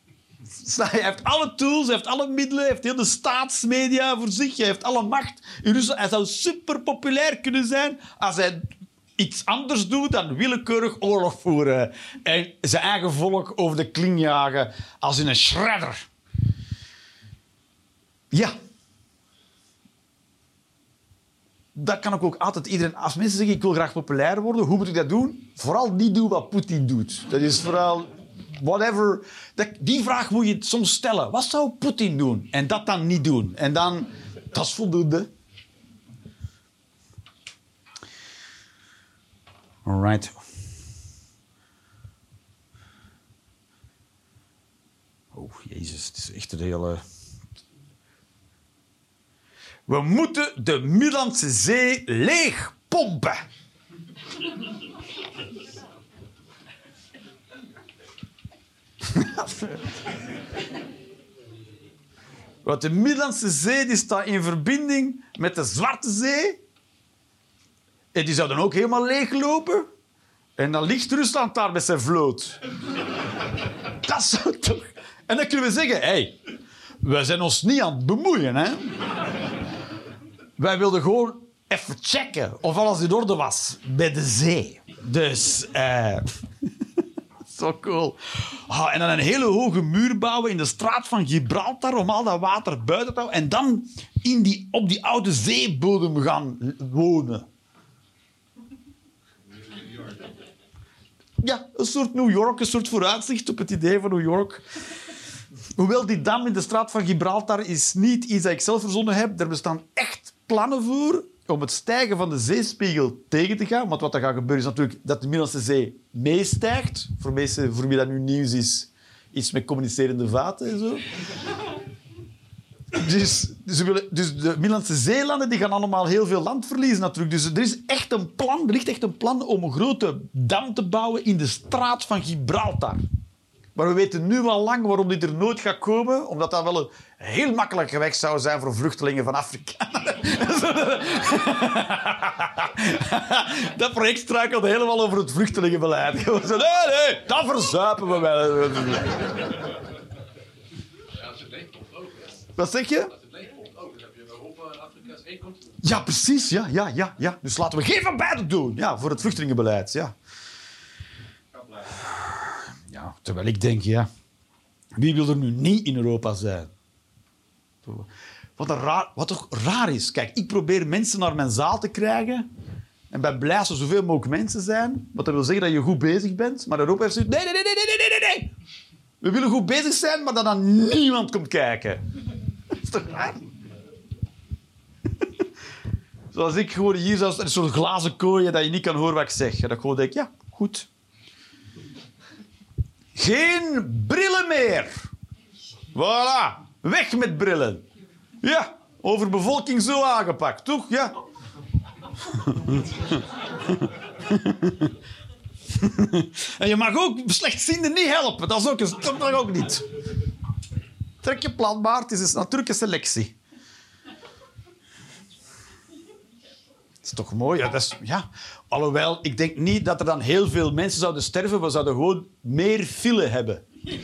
Hij heeft alle tools, hij heeft alle middelen, hij heeft heel de staatsmedia voor zich, hij heeft alle macht. Rusland. Hij zou super populair kunnen zijn als hij iets anders doet dan willekeurig oorlog voeren en zijn eigen volk over de kling jagen als in een shredder. Ja. Dat kan ik ook altijd iedereen... Als mensen zeggen, ik wil graag populair worden, hoe moet ik dat doen? Vooral niet doen wat Poetin doet. Dat is vooral... Whatever. Die vraag moet je soms stellen. Wat zou Poetin doen? En dat dan niet doen. En dan... Dat is voldoende. Alright. Oh, jezus. Het is echt een hele... We moeten de Middellandse Zee leeg pompen. Want de Middellandse Zee die staat in verbinding met de Zwarte Zee. En die zou dan ook helemaal leeglopen. En dan ligt Rusland daar met zijn vloot. Dat zou toch... En dan kunnen we zeggen, hey, wij zijn ons niet aan het bemoeien, hè. Wij wilden gewoon even checken of alles in orde was bij de zee. Dus, eh... Zo cool. Ah, en dan een hele hoge muur bouwen in de straat van Gibraltar om al dat water buiten te houden. En dan in die, op die oude zeebodem gaan wonen. Ja, een soort New York, een soort vooruitzicht op het idee van New York. Hoewel die dam in de straat van Gibraltar is niet iets dat ik zelf verzonnen heb. Er bestaan echt plannen voor om het stijgen van de zeespiegel tegen te gaan. Want wat er gaat gebeuren is natuurlijk dat de Middellandse Zee meestijgt. Voor mensen voor wie dat nu nieuws is, iets met communicerende vaten en zo. Dus, dus, de Middellandse Zeelanden die gaan allemaal heel veel land verliezen natuurlijk. Dus er is echt een plan, er ligt echt een plan om een grote dam te bouwen in de straat van Gibraltar. Maar we weten nu al lang waarom dit er nooit gaat komen. Omdat dat wel een heel makkelijke weg zou zijn voor vluchtelingen van Afrika. dat project struikelde helemaal over het vluchtelingenbeleid. Nee, nee, dat verzuipen we wel. Is één continent. Ja, precies. Ja, ja, ja, ja. Dus laten we geen van beide doen. Ja, voor het vluchtelingenbeleid. Ja. ja, terwijl ik denk, ja... Wie wil er nu niet in Europa zijn? Wat, raar, wat toch raar is. Kijk, ik probeer mensen naar mijn zaal te krijgen. En ben blij als er zoveel mogelijk mensen zijn. Wat dat wil zeggen dat je goed bezig bent. Maar Europa heeft. Nee, nee, nee, nee, nee, nee, nee, nee. We willen goed bezig zijn, maar dat dan niemand komt kijken. Zoals ik gewoon hier zelfs een soort glazen kooien dat je niet kan horen wat ik zeg. En dat ik gewoon denk, ja, goed. Geen brillen meer. Voilà. Weg met brillen. Ja, overbevolking zo aangepakt, toch? Ja. en je mag ook slechtzienden niet helpen. Dat is ook, een, dat mag ook niet. Trek je planbaar, het is een natuurlijke selectie. Dat is toch mooi? Ja, dat is, ja. Alhoewel, ik denk niet dat er dan heel veel mensen zouden sterven. We zouden gewoon meer file hebben.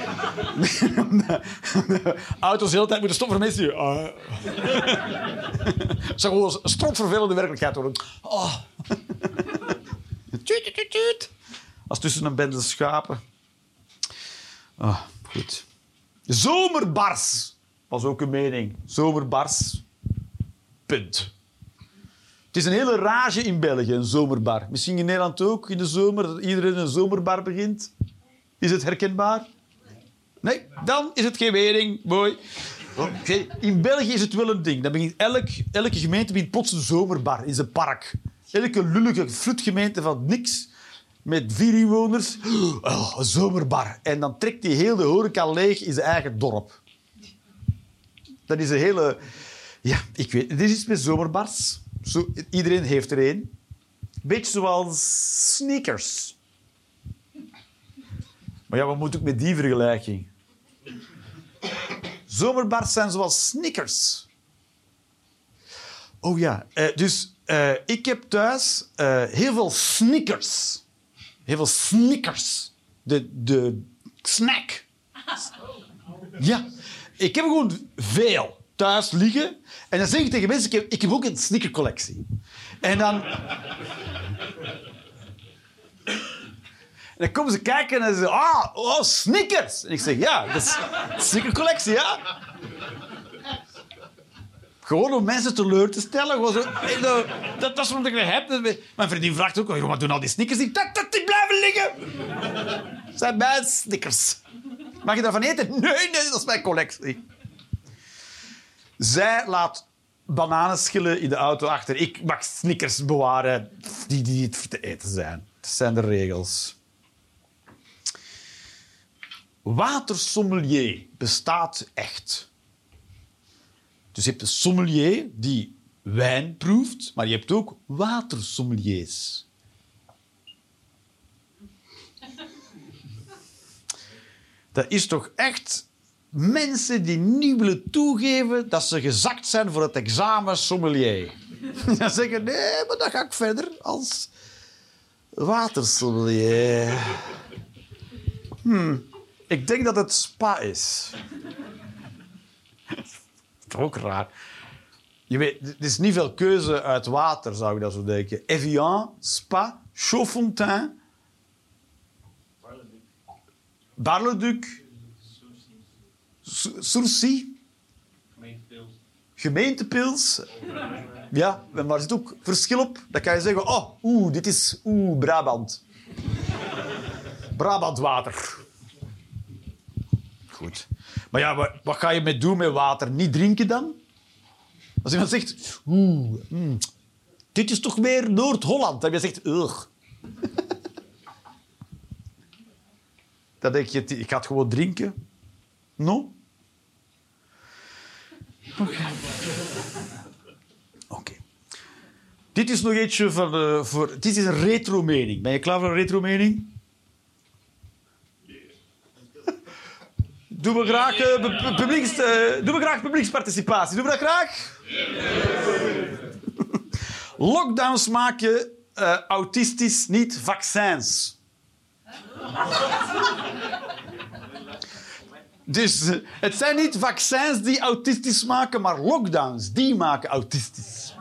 Auto's de hele tijd moeten stoppen voor mensen die... ah. Het zou gewoon een strontvervelende werkelijkheid worden. Oh. Tuut, tuut, tuut. Als tussen een bende schapen. Ah, goed. Zomerbars was ook een mening. Zomerbars. Punt. Het is een hele rage in België, een zomerbar. Misschien in Nederland ook, in de zomer, dat iedereen een zomerbar begint. Is het herkenbaar? Nee? Dan is het geen mening. Mooi. In België is het wel een ding. Dan begint elk, elke gemeente begint plots een zomerbar in zijn park. Elke lullige flutgemeente van niks met vier inwoners. Oh, een zomerbar. En dan trekt die heel de horeca leeg in zijn eigen dorp. Dat is een hele... Ja, ik weet... Er is iets met zomerbars. Zo, iedereen heeft er één. Beetje zoals sneakers. Maar ja, wat moet ik met die vergelijking? Zomerbars zijn zoals sneakers. Oh ja, eh, dus eh, ik heb thuis eh, heel veel sneakers. Heel veel sneakers. De, de snack. Ja, ik heb gewoon veel thuis liggen. En dan zeg ik tegen mensen, ik heb, ik heb ook een sneakercollectie. En dan... En dan komen ze kijken en ze zeggen, ah, oh, sneakers. En ik zeg, ja, dat is een sneakercollectie, ja. Gewoon om mensen teleur te stellen. Gewoon zo, nou, dat, dat is wat ik heb. Mijn vriendin vraagt ook, "Joh, wat doen al die sneakers? Ik dat, dat die blijven liggen. Dat zijn mijn sneakers. Mag je daarvan eten? Nee, nee, dat is mijn collectie. Zij laat bananenschillen in de auto achter. Ik mag snickers bewaren die, die niet te eten zijn. Dat zijn de regels. Watersommelier bestaat echt. Dus je hebt een sommelier die wijn proeft, maar je hebt ook watersommeliers. Dat is toch echt mensen die niet willen toegeven dat ze gezakt zijn voor het examen sommelier. Dan zeggen, nee, maar dan ga ik verder als watersommelier. Hmm, ik denk dat het spa is. Is ook raar. Je weet, er is niet veel keuze uit water, zou ik dat zo denken. Evian, Spa, Chaudfontaine, Bar-le-Duc, Sou- Sourcy, Gemeentepils. gemeentepils. Ja, maar er zit ook verschil op. Dan kan je zeggen, oh, oeh, dit is oeh, Brabant. Brabantwater. Goed. Maar ja, wat, wat ga je met doen met water? Niet drinken dan? Als iemand zegt, oeh, mm, dit is toch weer Noord-Holland. Dan heb je zegt, ugh. dan denk je, ik ga gewoon drinken. No? Oké. Dit is nog eentje eh, voor, dit is een retro-mening. Ben je klaar voor een retro-mening? Doe me graag, pu- publieks, eh, doe me graag publieksparticipatie. Doe me dat graag? Lockdowns maken eh, autistisch, niet vaccins. Dus het zijn niet vaccins die autistisch maken, maar lockdowns die maken autistisch.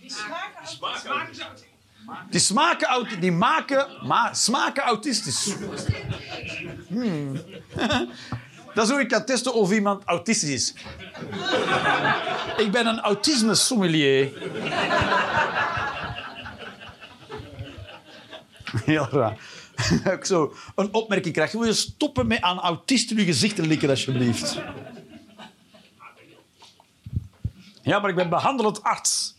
Die smaken Die smaken die maken, ma- smaken autistisch. Hmm. Dat is ik kan testen of iemand autistisch is. Ik ben een autisme sommelier. Heel raar. Ik zo een opmerking krijg. Wil je stoppen met aan autisten uw gezicht te likken, alsjeblieft? Ja, maar ik ben behandelend arts.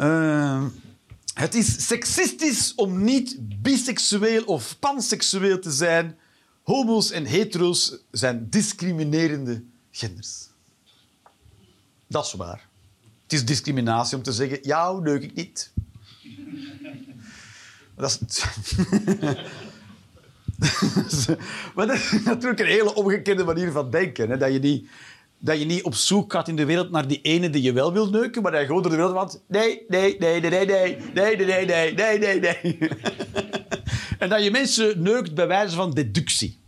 Eh, het is seksistisch om niet biseksueel of panseksueel te zijn. Homo's en hetero's zijn discriminerende genders. Dat is waar. Het is discriminatie om te zeggen, jou leuk ik niet. Dat is... maar dat is natuurlijk een hele omgekeerde manier van denken. Hè? Dat, je niet, dat je niet op zoek gaat in de wereld naar die ene die je wel wil neuken, maar dat je de wereld gaat... Nee, nee, nee, nee, nee, nee, nee, nee, nee, nee, nee, en dat je mensen neukt bij wijze van deductie.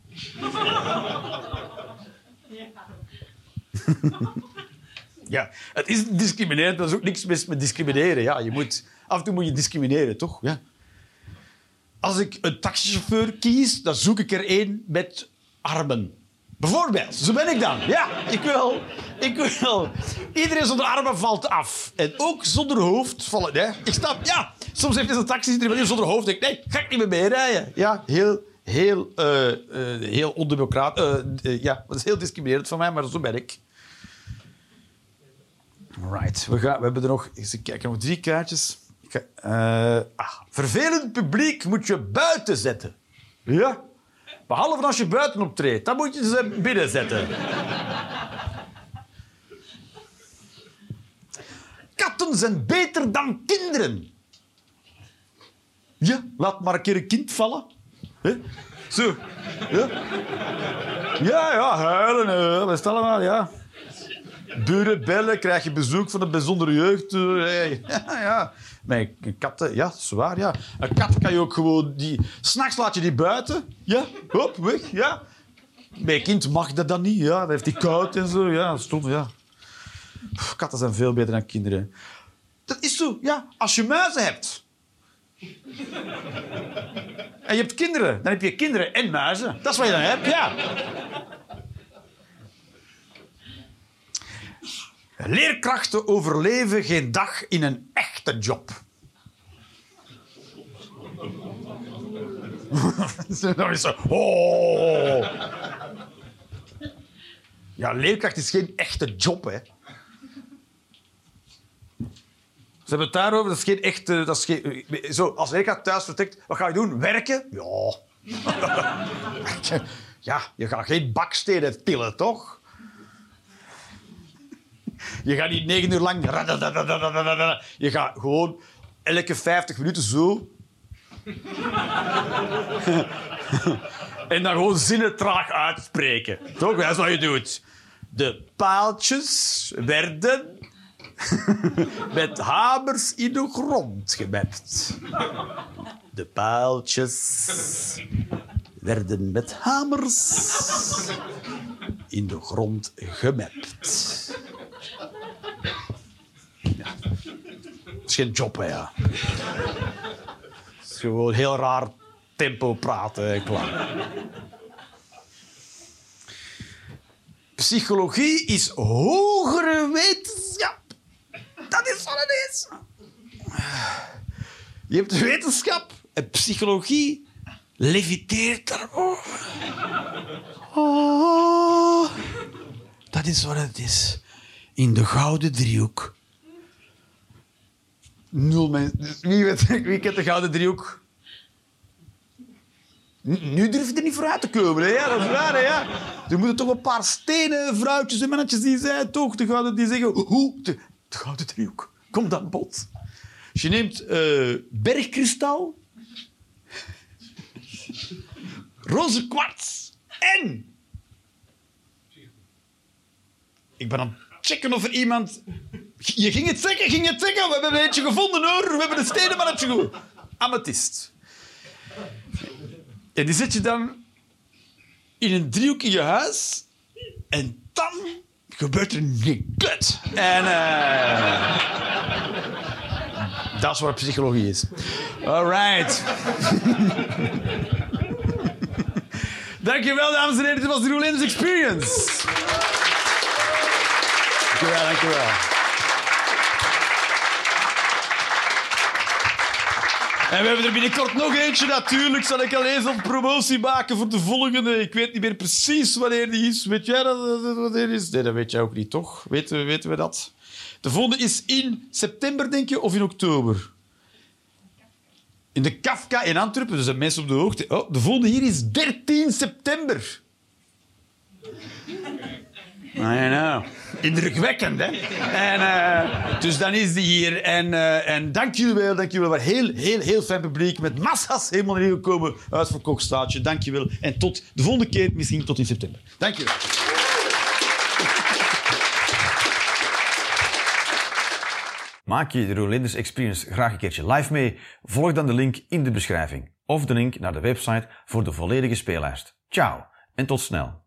Ja, het is discriminerend, maar er is ook niks mis met discrimineren. Ja, je moet, af en toe moet je discrimineren, toch? Ja. Als ik een taxichauffeur kies, dan zoek ik er één met armen. Bijvoorbeeld, zo ben ik dan. Ja, ik wil, ik wil. Iedereen zonder armen valt af. En ook zonder hoofd vallen. Ik snap, ja. Soms heeft een taxi iedereen zonder hoofd. Denk nee, ga ik niet meer meerijden. Ja, heel, heel, eh eh heel ondemocraat. eh, ja, dat is heel discriminerend van mij, maar zo ben ik. Right. We, gaan, we hebben er nog, eens kijken, nog drie kaartjes. Ik ah, vervelend publiek moet je buiten zetten. Ja. Behalve als je buiten optreedt. Dan moet je ze binnen zetten. Katten zijn beter dan kinderen. Ja, laat maar een keer een kind vallen. Zo. Ja, ja, ja huilen. eh, Dat is het allemaal, ja. Buren bellen, krijg je bezoek van een bijzondere jeugd. eh. Ja, ja. Met katten, ja, dat is waar, ja. Een kat kan je ook gewoon... Die... S'nachts laat je die buiten. Ja, hop, weg, ja. Bij een kind mag dat dan niet, ja. Dan heeft hij koud en zo, ja. Stom, ja. Katten zijn veel beter dan kinderen. Dat is zo, ja. Als je muizen hebt... En je hebt kinderen, dan heb je kinderen en muizen. Dat is wat je dan hebt, ja. Leerkrachten overleven geen dag in een echte job. Dan is zo... Oh. Ja, leerkracht is geen echte job, hè. Ze hebben het daarover, dat is geen echte... Dat is geen, zo, als leerkracht thuis vertrekt, wat ga je doen? Werken? Ja. Ja, je gaat geen bakstenen tillen, toch? Je gaat niet negen uur lang... Je gaat gewoon elke 50 minuten zo... en dan gewoon zinnen traag uitspreken. Toch? Dat is wat je doet. De paaltjes werden met hamers in de grond gemapt. De paaltjes werden met hamers in de grond gemapt. Ja. Dat is geen job, hè, ja. Het is gewoon heel raar tempo praten en. Psychologie is hogere wetenschap. Dat is wat het is. Je hebt wetenschap en psychologie leviteert daarboven. Oh, dat is wat het is. In de gouden driehoek. Nul mensen. Wie, weet, wie kent de gouden driehoek? Nu durf je er niet vooruit te komen, hè? Ja, dat is waar? Ja. Er moeten toch een paar stenen vrouwtjes en mannetjes die zijn toch de gouden, die zeggen... Hoe? De, de gouden driehoek. Kom bod. Als je neemt eh, bergkristal, roze kwarts en... Ik ben aan checken of er iemand... Je ging het zeggen, ging het zeggen. We hebben eentje gevonden, hoor. We hebben een stenenmannetje gevonden. Amethyst. En die zet je dan in een driehoek in je huis. En dan gebeurt er kut. En eh, dat is wat psychologie is. All right. dankjewel, dames en heren. Dit was de Roelinders Experience. Dankjewel, dankjewel. En we hebben er binnenkort nog eentje, natuurlijk. Zal ik al eens een promotie maken voor de volgende. Ik weet niet meer precies wanneer die is. Weet jij dat, dat- wanneer is? Nee, dat weet jij ook niet, toch? Weten we, weten we dat? De volgende is in september, denk je, of in oktober? In de Kafka in Antwerpen, dus zijn mensen op de hoogte. Oh, de volgende hier is 13 september. I know. Indrukwekkend, hè? En, eh, dus dan is die hier. En, eh, en dank jullie wel, dank jullie wel. Heel, heel, heel fijn publiek. Met massa's helemaal hier gekomen. Uitverkocht staatje. Dank je wel. En tot de volgende keer, misschien tot in september. Dank je wel. Maak je de Roelinders Experience graag een keertje live mee? Volg dan de link in de beschrijving of de link naar de website voor de volledige speellijst. Ciao en tot snel.